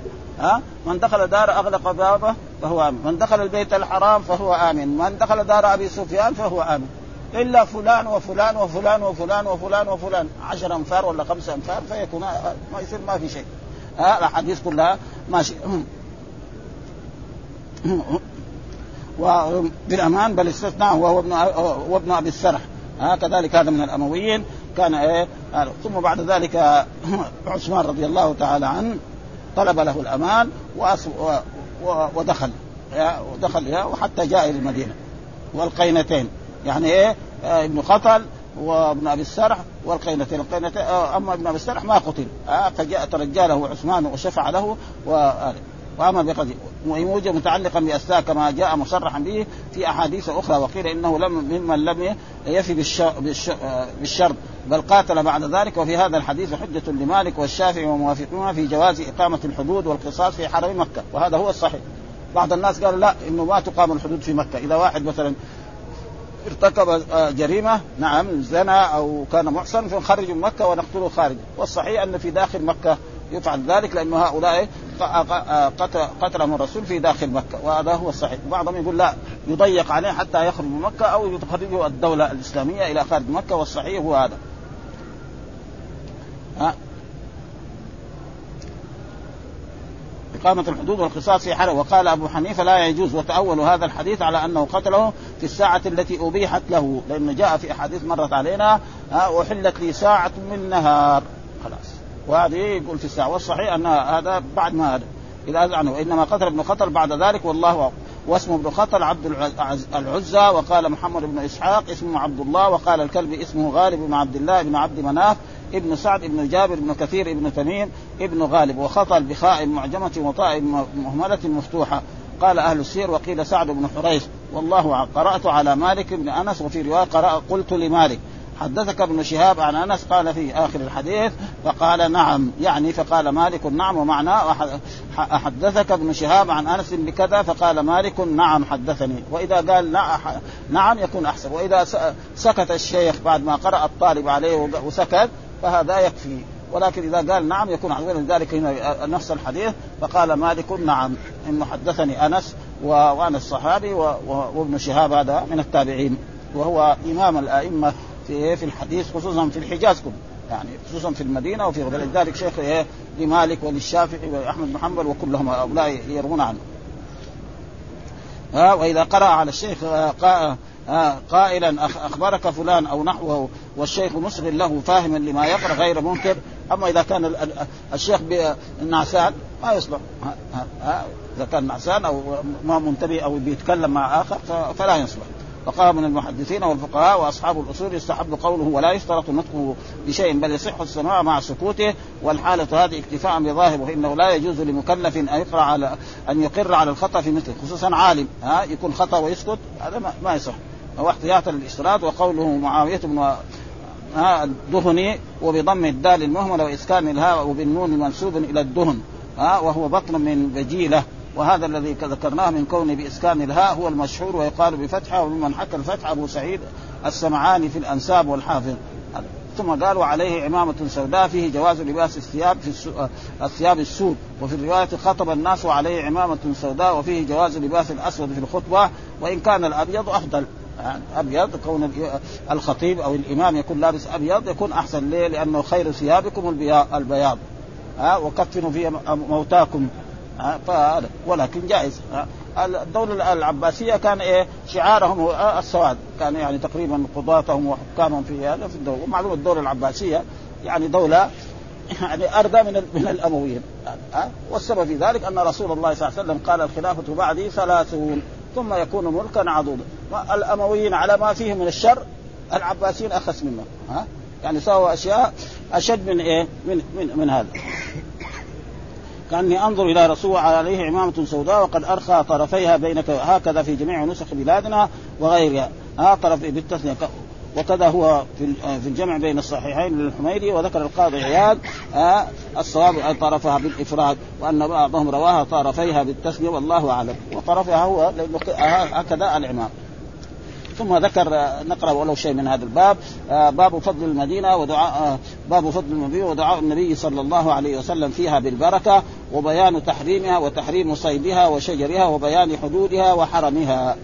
ها من دخل دار أغلق بابه فهو آمن، من دخل البيت الحرام فهو آمن، من دخل دار أبي سفيان فهو آمن، إلا فلان وفلان وفلان وفلان وفلان وفلان. عشر أنفار ولا خمسة أنفار فيكون ما يصير ما في شيء. ها الأحاديث كلها ماشي وبالامان بل استثناه وهو ابن وابن أبي السرح. ها كذلك هذا من الأمويين. كان إيه؟ ثم بعد ذلك عثمان رضي الله تعالى عنه طلب له الأمان ودخل. ودخل وحتى جاء إلى المدينة. والقينتين. يعني إيه؟ ابن خطل وابن أبي السرح والقينتين. القينتين آه، أما ابن أبي السرح ما قتل. آه فجاء ترجى له عثمان وشفع له وامر بقضيه وموجب متعلقا باسلاء كما جاء مصرحا به في أحاديث أخرى وقيل إنه لم ممن لم يفي بالشرط بل قاتل بعد ذلك. وفي هذا الحديث حجة لمالك والشافعي وموافقون في جواز إقامة الحدود والقصاص في حرم مكة وهذا هو الصحيح. بعض الناس قالوا لا إنه ما تقام الحدود في مكة. إذا واحد مثلا ارتكب جريمة نعم زنا أو كان محصن فنخرج من مكة ونقتله خارج. والصحيح أن في داخل مكة يفعل ذلك لأنه هؤلاء قتلهم الرسول في داخل مكة وهذا هو الصحيح. بعضهم يقول لا يضيق عليه حتى يخرج من مكة أو تخرجه الدولة الإسلامية إلى خارج مكة والصحيح هو هذا. ها؟ إقامة الحدود والقصاص في حرم وقال أبو حنيفة لا يجوز وتأول هذا الحديث على أنه قتله في الساعة التي أبيحت له لأنه جاء في أحاديث مرت علينا أحلت لي ساعة من نهار. خلاص. وهذه يقول في الساعة. والصحيح أن هذا بعد ما هذا. إذا أذعنه وإنما قتل ابن خطر بعد ذلك والله واسمه ابن خطر عبد العزى وقال محمد بن إسحاق اسمه عبد الله وقال الكلب اسمه غالب بن عبد الله بن عبد مناف ابن سعد بن جابر بن كثير ابن تميم ابن غالب. وخطل بخاء معجمة وطاء مهملة مفتوحة. قال أهل السير وقيل سعد بن حريث. والله قرأت على مالك بن أنس وفي رواية قرأ قلت لمالك. حدثك ابن شهاب عن أنس قال في آخر الحديث فقال نعم يعني فقال مالك نعم ومعناه حدثك ابن شهاب عن أنس بكذا فقال مالك نعم حدثني. وإذا قال نعم يكون أحسن. وإذا سكت الشيخ بعد ما قرأ الطالب عليه وسكت فهذا يكفي. ولكن إذا قال نعم يكون أحسن. لذلك هنا نفس الحديث فقال مالك نعم. إنه حدثني أنس وأنا الصحابي وابن شهاب هذا من التابعين. وهو إمام الأئمة في إيه في الحديث خصوصا في الحجاز كله يعني خصوصا في المدينة وفي غير ذلك شيخ إيه لمالك وللشافعي وأحمد بن حنبل وكلهم هؤلاء يروون عنه. ها وإذا قرأ على الشيخ آه، آه، قائلا أخبرك فلان أو نحوه والشيخ مصغ له فاهما لما يقرأ غير منكر أما إذا كان الشيخ نعسان ما يصلح. إذا كان نعسان أو ما منتبه أو بيتكلم مع آخر فلا يصلح. وقال من المحدثين والفقهاء وأصحاب الأصول يستحب قوله ولا يشترط نطقه بشيء بل يصح السماع مع سكوته والحالة هذه اكتفاء بظاهر وإنه لا يجوز لمكلف أن يقرأ على أن يقر على الخطأ في مثله خصوصا عالم ها يكون خطأ ويسكت هذا ما, ما يصح. هو احتياطا للإشتراط وقوله معاوية بن الدهني وبضم الدال المهملة وإسكان الهاء وبالنون منسوب إلى الدهن ها وهو بطن من بجيلة. وهذا الذي ذكرناه من كونه بإسكان الهاء هو المشهور ويقال بفتحه وممن حكى الفتح أبو سعيد السمعاني في الأنساب والحافظ. ثم قال وعليه عمامة سوداء فيه جواز لباس الثياب في السو... الثياب السود. وفي الرواية خطب الناس وعليه عمامة سوداء وفيه جواز لباس الأسود في الخطبة وإن كان الأبيض أفضل. يعني أبيض كون الخطيب أو الإمام يكون لابس أبيض يكون أحسن. ليه؟ لأنه خير ثيابكم البياض. ها؟ وكفنوا في موتاكم. فهذا ولكن جائز. الدولة العباسية كان إيه شعارهم السواد. كان يعني تقريبا قضاتهم وحكامهم في هذا في الدولة. ومعلومة الدولة العباسية يعني دولة يعني أردى من من الأمويين. والسبب في ذلك أن رسول الله صلى الله عليه وسلم قال الخلافة بعدي ثلاثون ثم يكون ملكا عضوضا. الأمويين على ما فيه من الشر العباسيين أخس منهم. ها يعني سووا أشياء أشد من إيه من من, من هذا. كأني أنظر إلى رسول عليه عمامه سوداء وقد أرخى طرفيها بينك هكذا في جميع نسخ بلادنا وغيرها. ها طرف بالتثنيه وكذا هو في الجمع بين الصحيحين للحميري وذكر القاضي عياد الصواب طرفها بالإفراد وأن بعضهم رواها طرفيها بالتثنيه والله أعلم. وطرفها هو هكذا العمام ثم ذكر نقرأ ولو شيء من هذا الباب. آه، باب فضل المدينة ودعاء آه، باب فضل المدينة ودعاء النبي صلى الله عليه وسلم فيها بالبركة وبيان تحريمها وتحريم صيدها وشجرها وبيان حدودها وحرمها.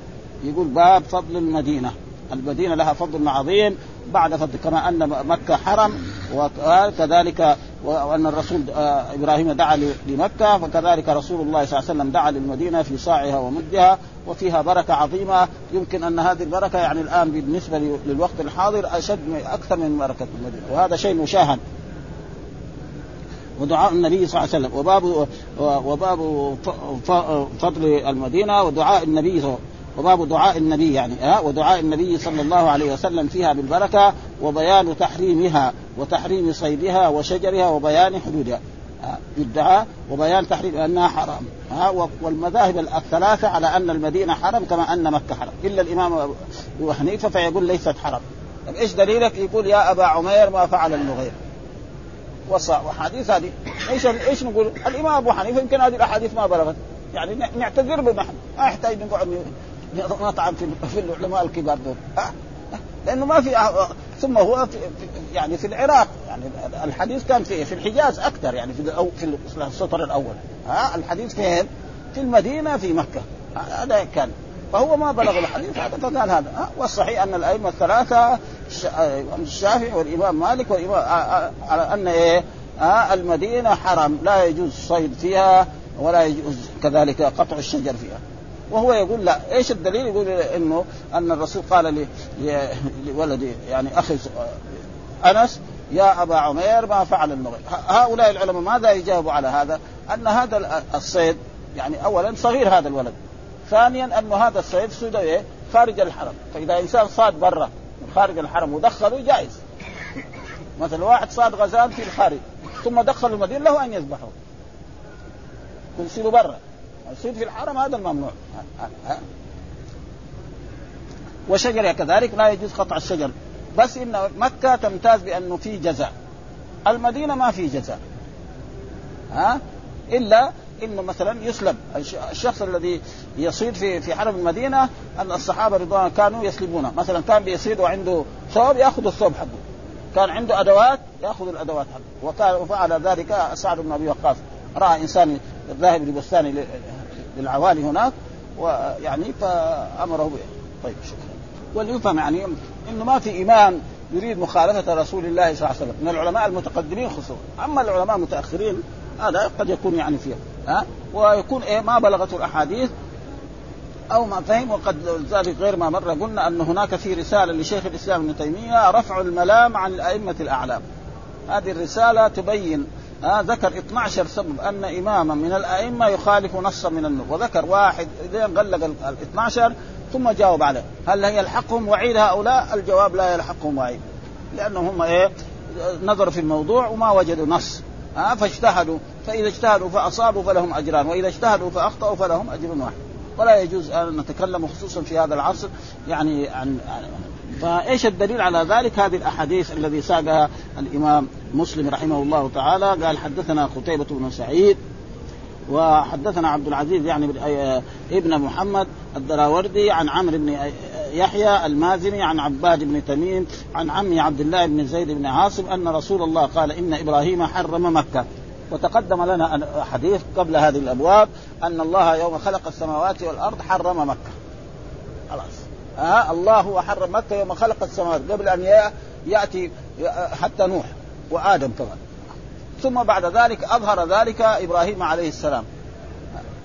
يقول باب فضل المدينة. المدينة لها فضل عظيم بعد فضل كما أن مكة حرم وكذلك وأن الرسول آه، إبراهيم دعا لمكة فكذلك رسول الله صلى الله عليه وسلم دعا للمدينة في صاعها ومدها وفيها بركة عظيمة. يمكن أن هذه البركة يعني الآن بالنسبة للوقت الحاضر أشد أكثر من بركة المدينة وهذا شيء مشاهد. ودعاء النبي صلى الله عليه وسلم وباب وباب فضل المدينة ودعاء النبي وباب دعاء النبي يعني ها ودعاء النبي صلى الله عليه وسلم فيها بالبركة وبيان تحريمها وتحريم صيدها وشجرها وبيان حدودها. بالدعاء وبيان تحريم أنها حرام. ها والمذاهب الثلاثة على أن المدينة حرم كما أن مكة حرم إلا الإمام أبو حنيفة فيقول ليست حرم طيب إيش دليلك؟ يقول يا أبا عمير ما فعل النغير وحديث هذه. إيش إيش نقول؟ الإمام أبو حنيفة يمكن هذه الأحاديث ما بلغت. يعني نعتذر به نحن ما يحتاج نقعد نطعن في, العلماء الكبار دول. لأنه ما في ثم هو في يعني في العراق. يعني الحديث كان في في الحجاز أكثر يعني في الأو في السطر الأول. ها؟ الحديث فين؟ في المدينة في مكة. هذا كان. فهو ما بلغ الحديث هذا فقال هذا. والصحيح أن الأئمة الثلاثة الشافعي والإمام مالك والامام على أن إيه؟ المدينة حرم لا يجوز الصيد فيها ولا يجوز كذلك قطع الشجر فيها. وهو يقول لا. إيش الدليل؟ يقول إنه أن الرسول قال لولد يعني أخي أنس يا أبا عمير ما فعل النغير هؤلاء العلماء ماذا يجاوبوا على هذا؟ أن هذا الصيد يعني اولا صغير هذا الولد. ثانيا أنه هذا الصيد صيد إيه خارج الحرم. فإذا إنسان صاد برا خارج الحرم ودخله جائز. مثلا واحد صاد غزال في الخارج ثم دخل المدينة له أن يذبحه. يصير برا. يصير في الحرم هذا الممنوع. وشجر كذلك لا يجوز قطع الشجر. بس إن مكة تمتاز بأنه في جزاء. المدينة ما في جزاء. ها؟ إلا إنه مثلا يسلب الشخص الذي يصيد في في حرم المدينة أن الصحابة رضوان كانوا يسلبونه مثلا كان بيصيد وعنده ثوب يأخذ الثوب حقه. كان عنده أدوات يأخذ الأدوات حقه. وكان وفعل ذلك سعد بن أبي وقاص. رأى إنسان ذاهب لبستان للعوالي هناك ويعني فأمره به. طيب شكرا. وليفهم يعني إنه ما في امام يريد مخالفة رسول الله صلى الله عليه وسلم. من العلماء المتقدمين خصوصا. أما العلماء المتأخرين هذا قد يكون يعني فيها ها؟ ويكون إيه ما بلغته الأحاديث أو ما فهم وقد ذلك غير ما مر. قلنا أن هناك في رسالة لشيخ الإسلام ابن تيمية رفع الملام عن الأئمة الأعلام. هذه الرسالة تبين آه ذكر 12 سبب أن إماما من الأئمة يخالف نصا من النور وذكر واحد اذا غلق ال 12 ثم جاوب عليه. هل يلحقهم وعيد هؤلاء؟ الجواب لا يلحقهم وعيد. لانهم هم إيه؟ نظروا في الموضوع وما وجدوا نص. آه فاجتهدوا. فإذا اجتهدوا فأصابوا فلهم أجران وإذا اجتهدوا فأخطأوا فلهم أجر واحد. ولا يجوز أن نتكلم خصوصا في هذا العصر يعني عن فايش الدليل على ذلك؟ هذه الأحاديث الذي ساقها الإمام مسلم رحمه الله تعالى. قال حدثنا قتيبة بن سعيد وحدثنا عبد العزيز يعني ابن محمد الدراوردي عن عمرو بن يحيى المازني عن عباد بن تميم عن عمي عبد الله بن زيد بن عاصم أن رسول الله قال إن إبراهيم حرم مكة. وتقدم لنا حديث قبل هذه الأبواب أن الله يوم خلق السماوات والأرض حرم مكة. خلاص. ها الله حرم مكة يوم خلق السماوات قبل أن يأتي حتى نوح وآدم كمان ثم بعد ذلك أظهر ذلك إبراهيم عليه السلام.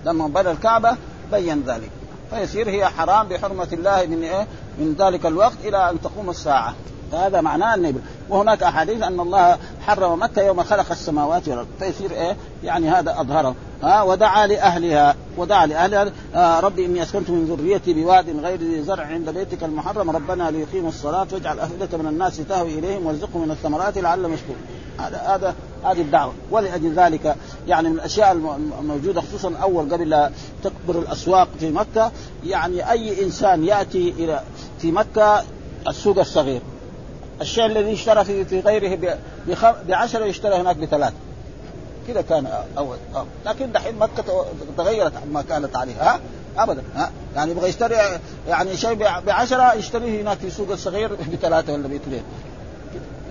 لما بنى الكعبة بين ذلك. فيصير هي حرام بحرمة الله من إيه؟ من ذلك الوقت إلى أن تقوم الساعة. فهذا معناه أن وهناك أحاديث أن الله حرم مكة يوم خلق السماوات والأرض. فيصير إيه؟ يعني هذا أظهره. ها؟ ودعا لأهلها. ودعا لأهلها. آه ربي إني أسكنت من ذريتي بواد غير ذي زرع عند بيتك المحرم. ربنا ليقيموا الصلاة واجعل أفئدة من الناس تهوي إليهم وارزقهم من الثمرات لعلهم يشكرون. هذا هذا هذه الدعوة. ولأجل ذلك يعني من الأشياء الموجودة خصوصا أول قبل تكبر الأسواق في مكة يعني أي إنسان يأتي إلى في مكة السوق الصغير. الشيء الذي اشترى في في غيره بعشرة يشترى هناك بثلاثة كذا كان اول. لكن دحين مكة تغيرت عما كانت عليها. ها؟ ابدا. ها؟ يعني يبغى يشتري يعني شيء بعشرة يشتريه هناك في السوق الصغير بثلاثة ولا باثنين.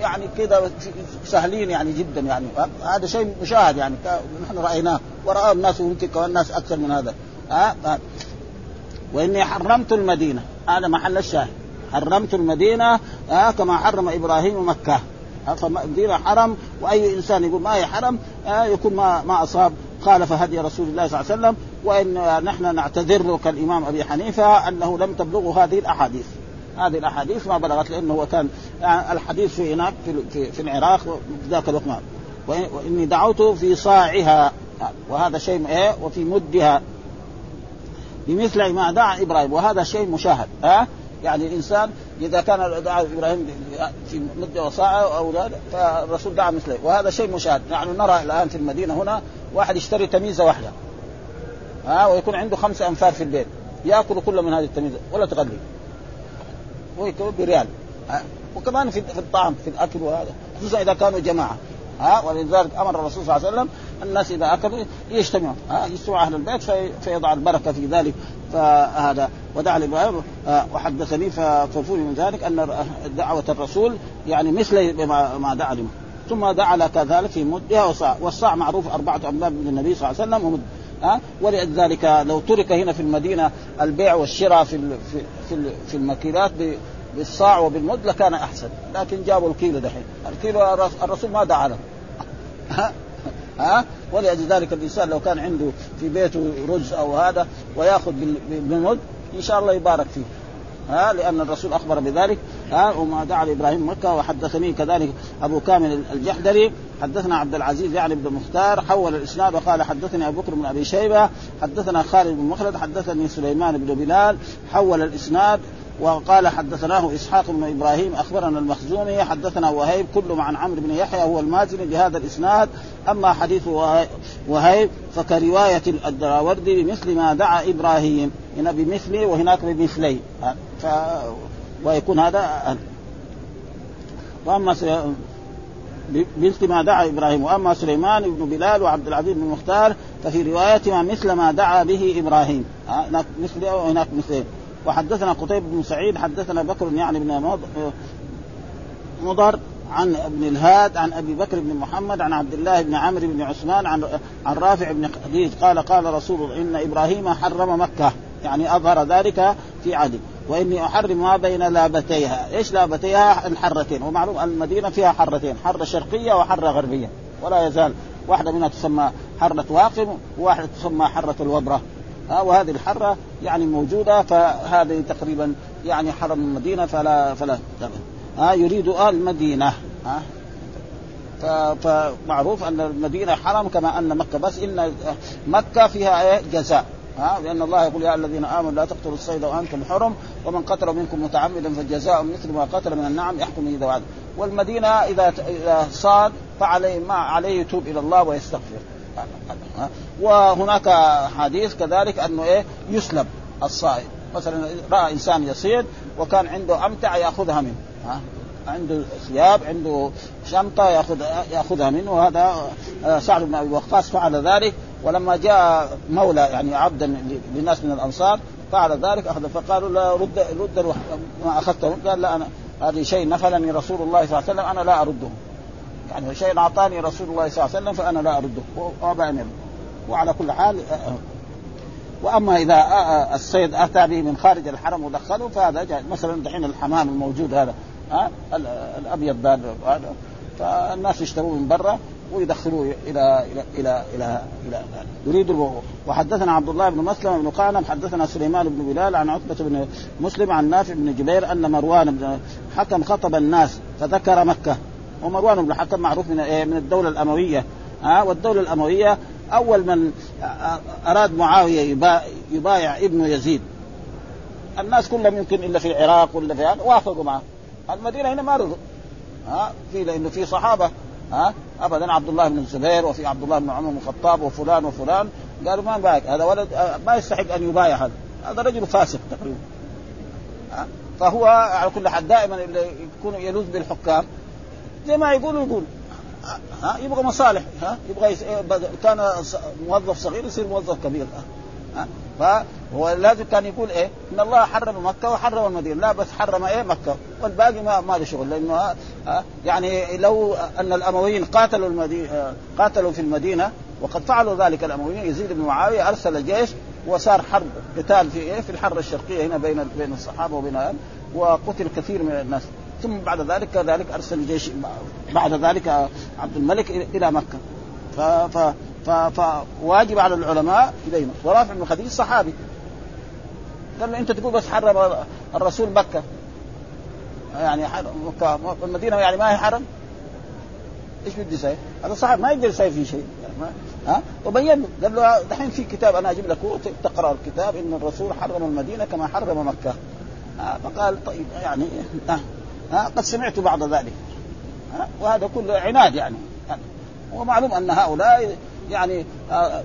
يعني كذا سهلين يعني جدا يعني. هذا شيء مشاهد يعني. نحن رأيناه. وراه الناس ويمكن كمان الناس أكثر من هذا. ها؟ وإني حرمت المدينة. هذا محل الشاهد. حرمت المدينة آه كما حرم إبراهيم مكة. فالمدينه حرم وأي إنسان يقول ما هي حرم آه يكون ما ما أصاب. خالف هدي رسول الله صلى الله عليه وسلم. وإن نحن نعتذر كالإمام أبي حنيفة أنه لم تبلغه هذه الأحاديث. هذه الأحاديث ما بلغت لأنه هو كان يعني الحديث في هناك في, في, العراق ذاك الوقت. وإني دعوت في صاعها. وهذا شيء إيه وفي مدها. بمثل ما دعا إبراهيم. وهذا شيء مشاهد ها؟ يعني الإنسان إذا كان دعا إبراهيم في مدة وساعة أو فالرسول دعا مثله. وهذا شيء مشاهد. نحن يعني نرى الآن في المدينة هنا واحد يشتري تميزة واحدة ها؟ ويكون عنده خمسة أنفار في البيت. يأكل كل من هذه التميزة ولا تغلي. ويكون بريال وكمان في الطعام في الأكل وهذا خصوصا إذا كانوا جماعة. ها؟ ولذلك أمر الرسول صلى الله عليه وسلم الناس إذا أكلوا يجتمعوا ها؟ يجتمع أهل البيت في فيضع البركة في ذلك فهذا ودعا لابراهيم وحدثني ففهم من ذلك أن دعوة الرسول يعني مثل ما دعا لهم ثم دعا لك ذلك في مدها وصاع والصاع معروف أربعة أمداد من النبي صلى الله عليه وسلم ومد ها؟ ولذلك لو ترك هنا في المدينة البيع والشراء في في في المكيلات بالصاع وبالمد لكان أحسن. لكن جابوا الكيلو دحين. الكيلو الرسول ما دعا له ها؟ ها؟ ولذلك الإنسان لو كان عنده في بيته رز أو هذا ويأخذ بالمد إن شاء الله يبارك فيه. ها؟ لأن الرسول أخبر بذلك. ها؟ وما دعا لإبراهيم مكة وحدثني كذلك أبو كامل الجحدري. حدثنا عبد العزيز يعني بن مختار حول الإسناد وقال حدثني أبو بكر بن أبي شيبة حدثنا خالد بن مخلد حدثني سليمان بن بلال حول الإسناد. وقال حدثناه إسحاق بن إبراهيم أخبرنا المخزومي حدثنا وهيب كل عن عمرو بن يحيى هو المازني بهذا الإسناد أما حديث وهيب فكرواية الدراوردي بمثل ما دعا إبراهيم هنا بمثله وهناك بمثلي. ف ويكون هذا وأما مثل ما دعا إبراهيم وأما سليمان بن بلال وعبد العزيز بن مختار ففي روايتهما مثل ما دعا به إبراهيم. هناك مثله وهناك مثله وحدثنا قتيبة بن سعيد حدثنا بكر يعني بن مضر عن ابن الهاد عن أبي بكر بن محمد عن عبد الله بن عمرو بن عثمان عن عن رافع بن خديج قال قال رسول الله إن إبراهيم حرم مكة يعني أظهر ذلك في عدل وإني أحرم ما بين لابتيها، إيش لابتيها؟ الحرتين، ومعلوم المدينة فيها حرتين، حره شرقية وحره غربية، ولا يزال واحدة منها تسمى حرة واقم وواحدة تسمى حرة الوبرة، ها وهذه الحرة يعني موجودة فهذه تقريبا يعني حرم المدينة فلا فلا ها يريد أهل المدينة ها فمعروف أن المدينة حرم كما أن مكة. بس إن مكة فيها إيه؟ جزاء. ها لأن الله يقول يا الذين آمنوا لا تقتلوا الصيد وأنتم حرم ومن قتل منكم متعمدا فجزاء مثل ما قتل من النعم يحكم اذا وعد والمدينة إذا إذا صاد فعليه ما عليه يتوب إلى الله ويستغفر. وهناك حديث كذلك أنه إيه يسلب الصائد. مثلا رأى إنسان يصيد وكان عنده أمتع يأخذها منه. عنده ثياب عنده شنطة ياخذ يأخذها منه. وهذا آه، سعد بن أبي وقاص فعل ذلك. ولما جاء مولى يعني عبدا لناس من الأنصار فعل ذلك أخذ فقالوا لا رد رد ما اخذته قال لا أنا هذه شيء نفلني رسول الله صلى الله عليه وسلم أنا لا أرده. يعني شيء أعطاني رسول الله صلى الله عليه وسلم فأنا لا أرده. وابى ان وعلى كل حال. وأما إذا الصيد اتى به من خارج الحرم ودخله فهذا جائز مثلا دحين الحمام الموجود هذا الأبيض هذا. فالناس يشتروه من برا ويدخلوه إلى إلى إلى إلى إلى يريد وحدثنا عبد الله بن مسلم بن قعنب حدثنا سليمان بن بلال عن عتبة بن مسلم عن نافع بن جبير أن مروان بن حكم خطب الناس فذكر مكة. ومروان بن الحكم معروف من إيه؟ من الدولة الأموية. ها؟ والدولة الأموية أول من أراد معاوية يبايع ابن يزيد. الناس كلهم يمكن إلا في العراق ولا في وافقوا معه. المدينة هنا ما رضوا. ها؟ في لأنه في صحابة. ها؟ ابدا عبد الله بن الزبير وفي عبد الله بن عمر بن الخطاب وفلان وفلان. قالوا ما نبايع هذا ولد ما يستحق أن يبايع هذا. هذا رجل فاسق تقريبا. فهو على كل حال دائما يكون يلوذ بالحكام. زي ما يقول يقول. ها؟ يبغى مصالح ها؟ يبغى يس... كان موظف صغير يصير موظف كبير ها؟ فهو لازم كان يقول إيه؟ إن الله حرم مكة وحرم المدينة. لا بس حرم إيه؟ مكة. والباقي ما ما له شغل لأنه ها؟ يعني لو أن الأمويين قاتلوا المدينة قاتلوا في المدينة وقد فعلوا ذلك الأمويين يزيد بن معاوية أرسل الجيش وصار حرب قتال في إيه؟ في الحرب الشرقية هنا بين بين الصحابة وبين وقتل كثير من الناس. ثم بعد ذلك كذلك أرسل الجيش بعد ذلك عبد الملك إلى مكة. ف ف ف فواجب على العلماء يبينوا ورافع بن خديج صحابي. قال له أنت تقول بس حرم الرسول مكة؟ يعني مكة المدينة يعني ما هي حرم؟ إيش بدي يسوي؟ هذا صحابي ما يقدر يسوي فيه شيء. ها؟ وبين قال له دحين في كتاب أنا أجيب لك تقرأ الكتاب إن الرسول حرم المدينة كما حرم مكة. ها فقال طيب يعني ها, ها قد سمعت بعض ذلك. ها وهذا كله عناد يعني. ومعلوم أن هؤلاء يعني آه،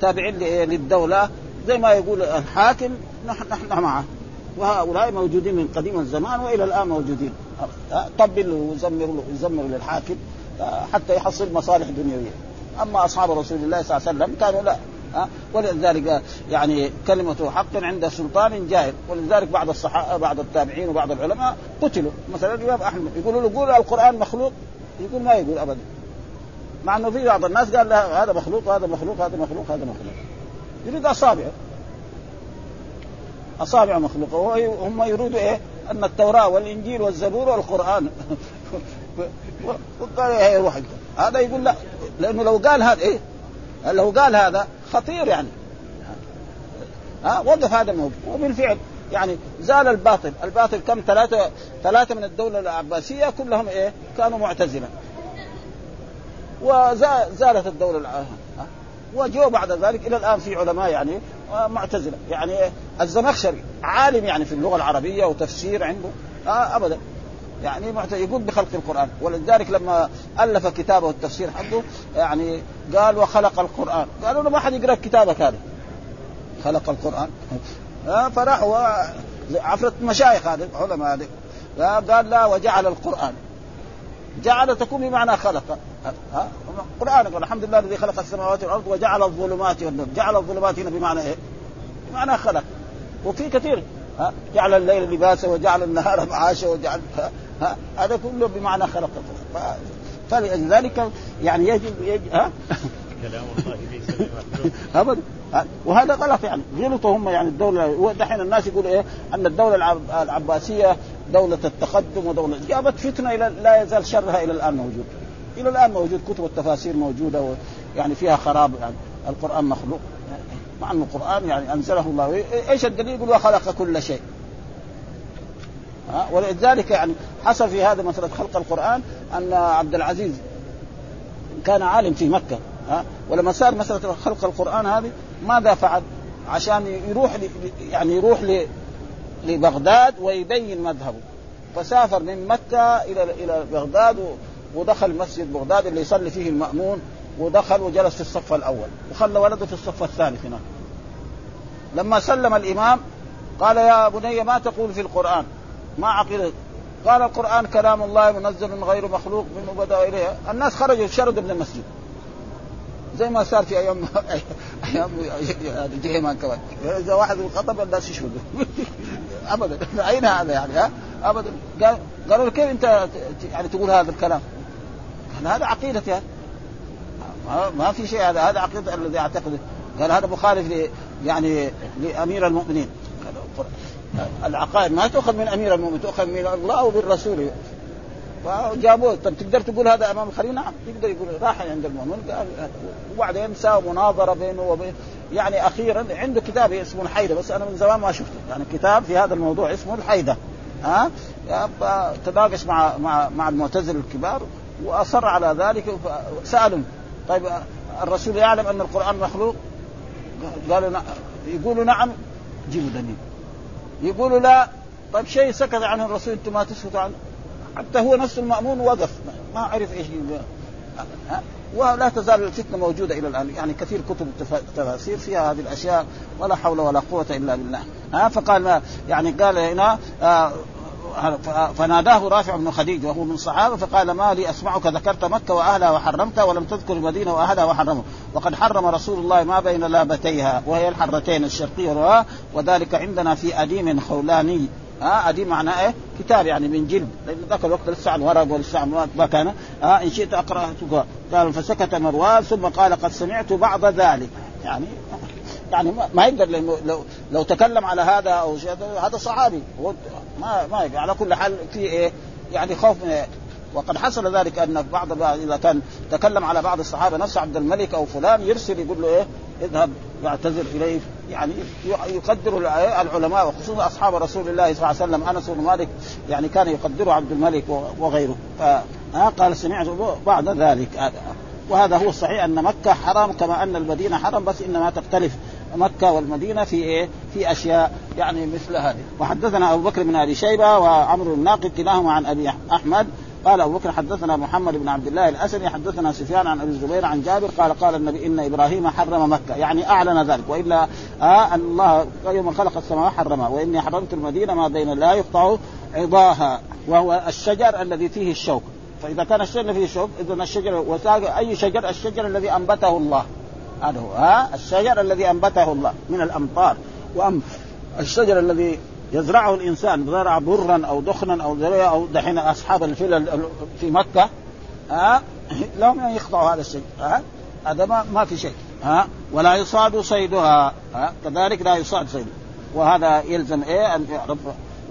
تابعين للدولة زي ما يقول الحاكم نحن نحن معه. وهؤلاء موجودين من قديم الزمان وإلى الآن موجودين. طبل ويزمر يزمر للحاكم حتى يحصل مصالح دنيوية. أما أصحاب رسول الله صلى الله عليه وسلم كانوا لا. ولذلك يعني كلمة حق عند سلطان جائر. ولذلك بعض الصحابة بعض التابعين وبعض العلماء قتلوا. مثلا الإمام أحمد يقولوا له قول القرآن مخلوق؟ يقول ما يقول أبدا. مع إنه في بعض الناس قال لا هذا مخلوق هذا مخلوق هذا مخلوق هذا مخلوق. يريد أصابع. أصابع مخلوقة. وهم يريدوا إيه؟ أن التوراة والإنجيل والزبور والقرآن. وقال إيه روح هذا يقول لا. لأنه لو قال هذا إيه؟ لو قال هذا خطير يعني. ها وقف هذا الموضوع وبالفعل يعني زال الباطل، الباطل كم؟ ثلاثة ثلاثة من الدولة العباسية كلهم إيه؟ كانوا معتزلة. وزالت الدولة العباسية وجو بعد ذلك إلى الآن في علماء يعني معتزلة. يعني الزمخشري عالم يعني في اللغة العربية وتفسير عنده. آه ابدا. يعني يقول بخلق القرآن. ولذلك لما ألف كتابه التفسير حقه يعني قال وخلق القرآن. قالوا له ما حد يقرأ كتابك هذا. خلق القرآن. فراحوا عفرة مشايخ هذه علماء هذه. قال لا وجعل القرآن. جعل تكون بمعنى خلق. ها القرآن يقول الحمد لله الذي خلق السماوات والأرض وجعل الظلمات والنور. جعل الظلمات هنا بمعنى إيه؟ بمعنى خلق. وفي كثير. ها جعل الليل لباسا وجعل النهار معاشا وجعل ها هذا كله بمعنى خلق فلذلك يعني يجب, يجب ها؟ كلام الله ليس ابدا وهذا غلط يعني. غلطوا هم يعني الدولة. دحين الناس يقول إيه؟ أن الدولة العباسية دولة التقدم ودوله جابت فتنة إلى لا يزال شرها إلى الآن موجود. إلى الآن موجود. كتب التفاسير موجودة يعني فيها خراب يعني. القرآن مخلوق. مع أن القرآن يعني أنزله الله. إيش الدليل؟ يقول وخلق كل شيء. ولذلك يعني حصل في هذا مسألة خلق القرآن أن عبد العزيز كان عالم في مكة ها؟ ولما صار مسألة خلق القرآن هذه ماذا فعل؟ عشان يروح يعني يروح لبغداد ويبين مذهبه. فسافر من مكة إلى إلى بغداد ودخل مسجد بغداد اللي يصلي فيه المأمون ودخل وجلس في الصف الأول وخلى ولده في الصف الثالث هناك. لما سلم الإمام قال يا بني ما تقول في القرآن؟ ما عقيدة. قال القرآن كلام الله منزل غير مخلوق منه بدأ إليه. الناس خرجوا شردوا من المسجد. زي ما صار في أيام أيام جهيمان كمان إذا واحد خطب الناس يشهدوا ابدا. أين هذا يعني؟ ها؟ ابدا. قال قالوا له كيف أنت يعني تقول هذا الكلام؟ قال هذا عقيدتي ما في شيء هذا. هذا عقيدة الذي أعتقده. قال هذا مخالف يعني لأمير المؤمنين. العقائد ما تؤخذ من أمير المؤمنين تؤخذ من الله وبالرسول. فجابوه طب تقدر تقول هذا أمام الخليل؟ نعم يقدر يقول راح عند المؤمن وبعدين ساوى مناظره بينه وبين يعني أخيرا عنده كتاب اسمه الحيدة بس أنا من زمان ما شفته. يعني كتاب في هذا الموضوع اسمه الحيدة. ها؟ تناقش مع مع مع المعتزلة الكبار وأصر على ذلك سالهم طيب الرسول يعلم أن القرآن مخلوق؟ قالوا نعم. يقولوا نعم جيبوا دليل. يقولوا لا طيب شيء سكت عنه الرسول أنتم ما تسكتوا عنه. حتى هو نفسه المأمون وقف ما عرف إيش ولا تزال الفتنة موجودة إلى الآن. يعني كثير كتب التفاسير فيها هذه الأشياء ولا حول ولا قوة إلا بالله. ها؟ فقال يعني قال هنا آه فناداه رافع بن خديج وهو من الصحابة فقال ما لي أسمعك ذكرت مكة وأهلها وحرمتها ولم تذكر المدينة وأهلها وحرمه وقد حرم رسول الله ما بين لابتيها وهي الحرتين الشرقية وذلك عندنا في أديم خولاني. ها أديم معناه إيه؟ كتاب يعني من جلد. لأن ذاك الوقت لسه عن ورق ولسه عن ما كان. ها إن شئت اقرا قال فسكت مروان ثم قال قد سمعت بعض ذلك. يعني يعني ما يقدر لو لو تكلم على هذا أو شيء هذا صحابي. ما ما يقدر على كل حال في إيه؟ يعني خوف من إيه؟ وقد حصل ذلك أن بعض إذا كان تكلم على بعض الصحابة نفس عبد الملك أو فلان يرسل يقول له إيه؟ اذهب يعتذر إليه. يعني يقدر العلماء وخصوصا أصحاب رسول الله صلى الله عليه وسلم أنس بن مالك يعني كان يقدره عبد الملك وغيره. قال سمعت بعد ذلك. وهذا هو الصحيح أن مكة حرام كما أن المدينة حرام بس إنما تختلف مكة والمدينة في إيه؟ في أشياء يعني مثل هذه، وحدثنا أبو بكر بن أبي شيبة وعمرو الناقد كلاهما عن أبي أحمد. قال أبو بكر حدثنا محمد بن عبد الله الأسدي حدثنا سفيان عن أبي الزبير عن جابر قال قال النبي إن إبراهيم حرم مكة يعني أعلن ذلك وإلا آه ان الله يوم خلق السماوات حرمها وإني حرمت المدينة ما بين لا يقطع عضاها وهو الشجر الذي فيه الشوك. فإذا كان الشجر فيه شوك اذا الشجر وساق أي شجر الشجر الذي أنبته الله. هذا هو ها؟ الشجر الذي أنبته الله من الأمطار. وام الشجر الذي يزرعه الإنسان زرع برا أو دخنا أو أو دحين أصحاب الفلل في مكة. ها؟ لهم ان يخضعوا هذا الشيء ها؟ هذا ما, ما في شيء ها؟ ولا يصاد صيدها. ها؟ كذلك لا يصاد صيدها وهذا يلزم إيه؟ أن يعرف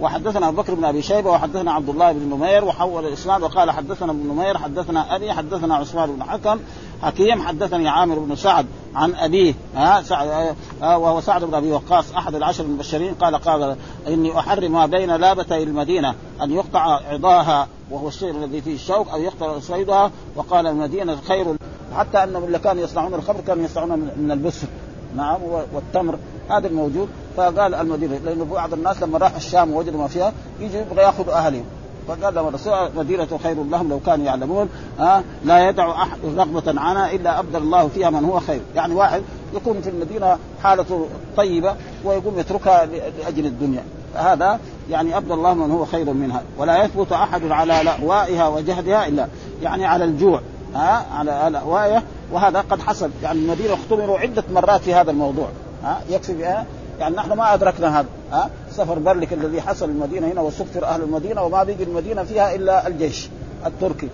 وحدثنا أبو بكر بن أبي شيبة وحدثنا عبد الله بن نمير وحول الإسناد وقال حدثنا ابن نمير حدثنا أبي حدثنا عثمان بن حكم حكيم حدثني عامر بن سعد عن أبيه ها سعد وهو سعد بن أبي وقاص أحد العشر المبشرين قال قال إني أحرم ما بين لابتي المدينة أن يقطع عضاها وهو الشيء الذي فيه الشوك أو يقطع صيدها وقال المدينة خير حتى أنهم اللي كانوا يصنعون الخمر كانوا يصنعون من البسر نعم والتمر هذا الموجود. فقال المدينة لأنه بعض الناس لما راح الشام ووجدوا ما فيها يجي يبغى يأخذ اهلهم فقال لهم الرسول مدينة خير لهم لو كانوا يعلمون ها لا يدع أحد رغبة عنها إلا أبدل الله فيها من هو خير. يعني واحد يكون في المدينة حالته طيبة ويقوم يتركها لأجل الدنيا. هذا يعني أبدل الله من هو خير منها. ولا يثبت أحد على لأوائها وجهدها إلا يعني على الجوع ها على لأوائها وهذا قد حصل. يعني المدينة اختبروا عدة مرات في هذا الموضوع ها يكفي بها يعني نحن ما أدركنا هذا ها؟ سفر برلك الذي حصل المدينة هنا وسفر أهل المدينة وما بيجي المدينة فيها إلا الجيش التركي.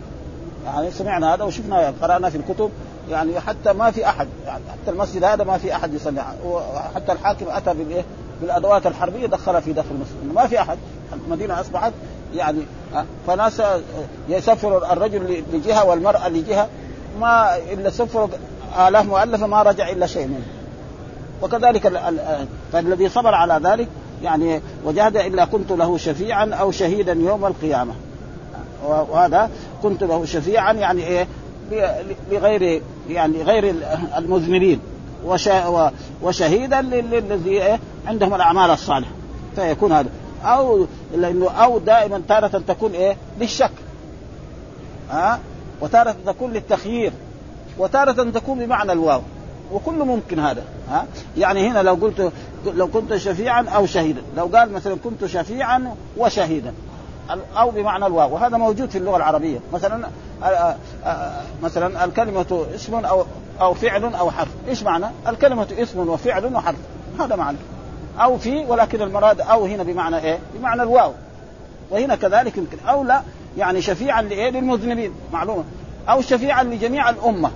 يعني سمعنا هذا وشفنا قرأنا في الكتب يعني حتى ما في أحد يعني حتى المسجد هذا ما في أحد يصلي وحتى الحاكم أتى بالايه بالأدوات الحربية دخلها في داخل المسجد ما في أحد. المدينة أصبحت يعني فناس يسفر الرجل لجهة والمرأة لجهة ما إلا سفر الاف مؤلفة ما رجع إلا شيء منه. وكذلك فالذي صبر على ذلك يعني وجهد إلا كنت له شفيعا أو شهيدا يوم القيامة. وهذا كنت له شفيعا يعني إيه؟ لغير يعني غير المذنبين. وشهيدا للذي إيه؟ عندهم الأعمال الصالحة. فيكون هذا. أو لأنه أو دائما تارة تكون إيه؟ للشك. ها؟ وتارة تكون للتخيير. وتارة تكون بمعنى الواو. وكله ممكن هذا ها؟ يعني هنا لو قلت لو كنت شفيعا أو شهيدا. لو قال مثلا كنت شفيعا وشهيدا. أو بمعنى الواو. وهذا موجود في اللغة العربية. مثلا مثلا الكلمة اسم أو أو فعل أو حرف. إيش معنى؟ الكلمة اسم وفعل وحرف. هذا معنى. أو في ولكن المراد أو هنا بمعنى إيه؟ بمعنى الواو. وهنا كذلك يمكن. أو لا يعني شفيعا لإيه؟ للمذنبين. معلومة. أو شفيعا لجميع الأمة.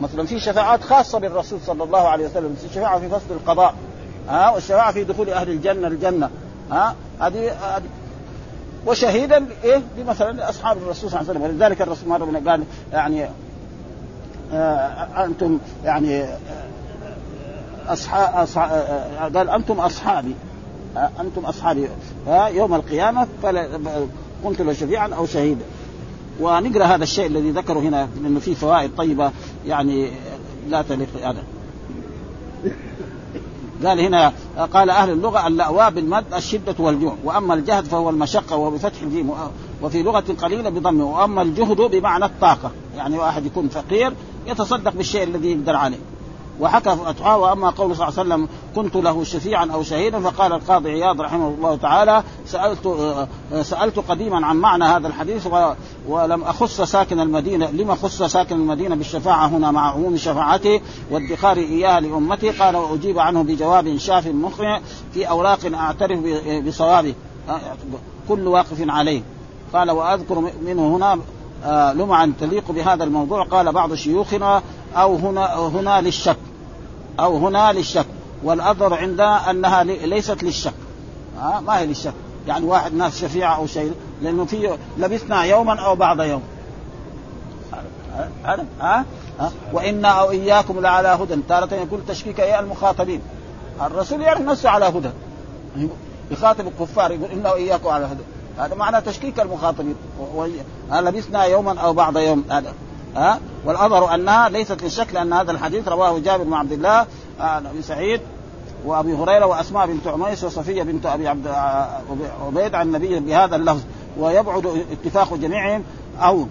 مثلا في شفاعات خاصة بالرسول صلى الله عليه وسلم الشفاعه في فصل القضاء ها والشفاعة في دخول أهل الجنة الجنه ها هذه وشهيدا إيه؟ بمثلا اصحاب الرسول صلى الله عليه وسلم. ولذلك الرسول مرة قال يعني آه أنتم يعني اصحاب أصحاب قال أنتم أصحابي أنتم أصحابي يوم القيامة فلا كنت له شفيعا أو شهيدا. ونقرأ هذا الشيء الذي ذكره هنا لأنه فيه فوائد طيبة يعني لا تليق هذا قال هنا قال أهل اللغة اللأواء بالمد الشدة والجوع وأما الجهد فهو المشقة وهو بفتح الجيم وفي لغة قليلة بضمه وأما الجهد بمعنى الطاقة يعني واحد يكون فقير يتصدق بالشيء الذي يقدر عليه. وحكى فتحاه وأما قول صلى الله عليه وسلم كنت له شفيعا أو شهيدا فقال القاضي عياض رحمه الله تعالى سألت سألت قديما عن معنى هذا الحديث ولم أخص ساكن المدينة لما خص ساكن المدينة بالشفاعة هنا مع عموم شفاعته وادخار اياها لامتي قال وأجيب عنه بجواب شاف مقنع في أوراق أعترف بصوابه. كل واقف عليه. قال وأذكر منه هنا لمعا تليق بهذا الموضوع قال بعض شيوخنا أو هنا هنا للشك أو هنا للشك والاظهر عندنا أنها ليست للشك. ها ما هي للشك. يعني واحد ناس شفيعة أو شيء لأنه في لبثنا يوما أو بعض يوم. ها ها وإنا أو إياكم لعلى هدى. تارة يقول تشكيك إيه المخاطبين. الرسول يعرف نفسه على هدى. يخاطب الكفار يقول إنا واياكم على هدى. هذا معنى تشكيك المخاطبين. لبثنا يوما أو بعض يوم؟ هذا. ها؟ والأظهر أنها ليست للشك لأن هذا الحديث رواه جابر بن عبد الله آه، بن سعيد وأبي هريرة وأسماء بنت عميس وصفية بنت أبي عبد آه، عبيد عن النبي بهذا اللفظ. ويبعد اتفاق جميعهم أو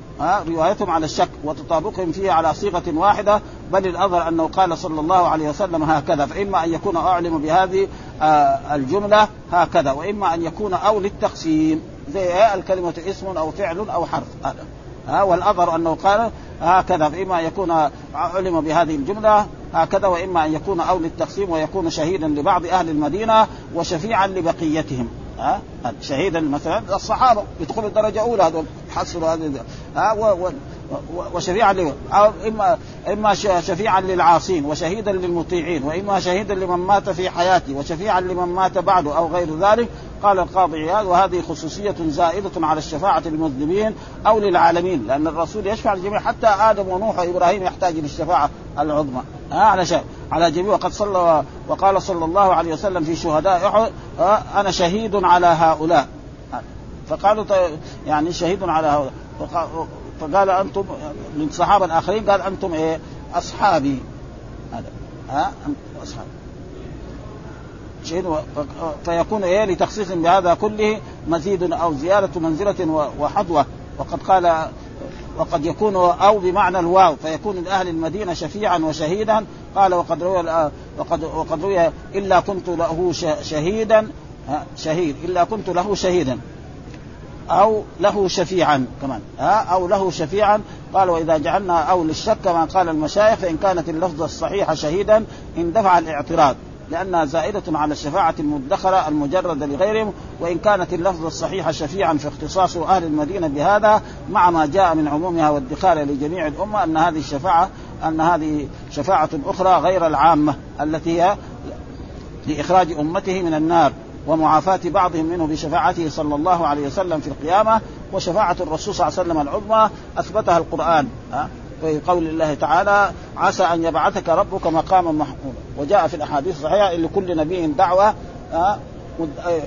روايتهم على الشك وتطابقهم فيه على صيغة واحدة بل الأظهر أنه قال صلى الله عليه وسلم هكذا. فإما أن يكون أعلم بهذه آه الجملة هكذا وإما أن يكون أو للتقسيم. زي الكلمة اسم أو فعل أو حرف. هذا. ها والأظهر أنه قال هكذا فاما يكون علم بهذه الجملة هكذا وإما أن يكون أو للتقسيم ويكون شهيدا لبعض أهل المدينة وشفيعا لبقيتهم. ها شهيدا مثلا الصحابه يدخلوا الدرجة الأولى هذول يحصلوا هذه ها وشفيعا له أو إما إما شفيعا للعاصين وشهيدا للمطيعين وإما شهيدا لمن مات في حياته وشفيعا لمن مات بعده أو غير ذلك. قال القاضي عياض وهذه خصوصية زائدة على الشفاعة للمذنبين أو للعالمين لأن الرسول يشفع للجميع. حتى آدم ونوح وإبراهيم يحتاج للشفاعة العظمى. على شيء على جميع. وقد صلى وقال صلى الله عليه وسلم في شهداء أحد أنا شهيد على هؤلاء. فقالوا يعني شهيد على هؤلاء. فقال أنتم للصحابه الآخرين قال أنتم إيه؟ أصحابي. هذا. ها؟ أصحابي. فيكون إيه؟ لتخصيص بهذا كله مزيد أو زيادة منزلة وحظوه وقد قال وقد يكون أو بمعنى الواو فيكون لأهل المدينة شفيعا وشهيدا. قال وقد روي وقد وقد روي إلا كنت له شهيدا. شهيد. إلا كنت له شهيدا. أو له شفيعا كمان. ها؟ أو له شفيعا. قال وإذا جعلنا أو للشك كما قال المشايخ فإن كانت اللفظه الصحيحه شهيدا اندفع الاعتراض. لأنها زائدة على الشفاعة المدخرة المجردة لغيرهم وإن كانت اللفظة الصحيحة شفيعا في اختصاص أهل المدينة بهذا مع ما جاء من عمومها والدخال لجميع الأمة أن هذه الشفاعة أن هذه شفاعة أخرى غير العامة التي هي لإخراج أمته من النار. ومعافاة بعضهم منه بشفاعته صلى الله عليه وسلم في القيامة وشفاعة الرسول صلى الله عليه وسلم العظمى أثبتها القرآن في قول الله تعالى عسى أن يبعثك ربك مقاما محمودا. وجاء في الأحاديث الصحيحة لكل نبي دعوة.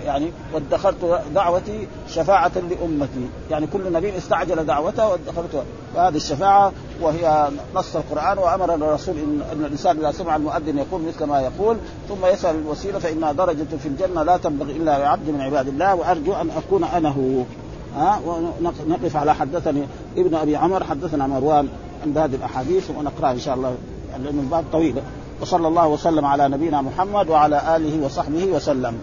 يعني وادخرت دعوتي شفاعة لأمتي. يعني كل نبي استعجل دعوته وادخرت هذه الشفاعة وهي نص القرآن وأمر الرسول إن, إن الإنسان إذا سمع المؤذن يقول مثل ما يقول ثم يسأل الوسيلة فإنها درجة في الجنة لا تنبغي إلا لعبد من عباد الله وأرجو أن أكون أنا هو. ها؟ ونقف على حدثني ابن أبي عمر حدثنا مروان عند هذه الأحاديث ونقرأ إن شاء الله لأن الباب طويل. وصلى الله وسلم على نبينا محمد وعلى آله وصحبه وسلم.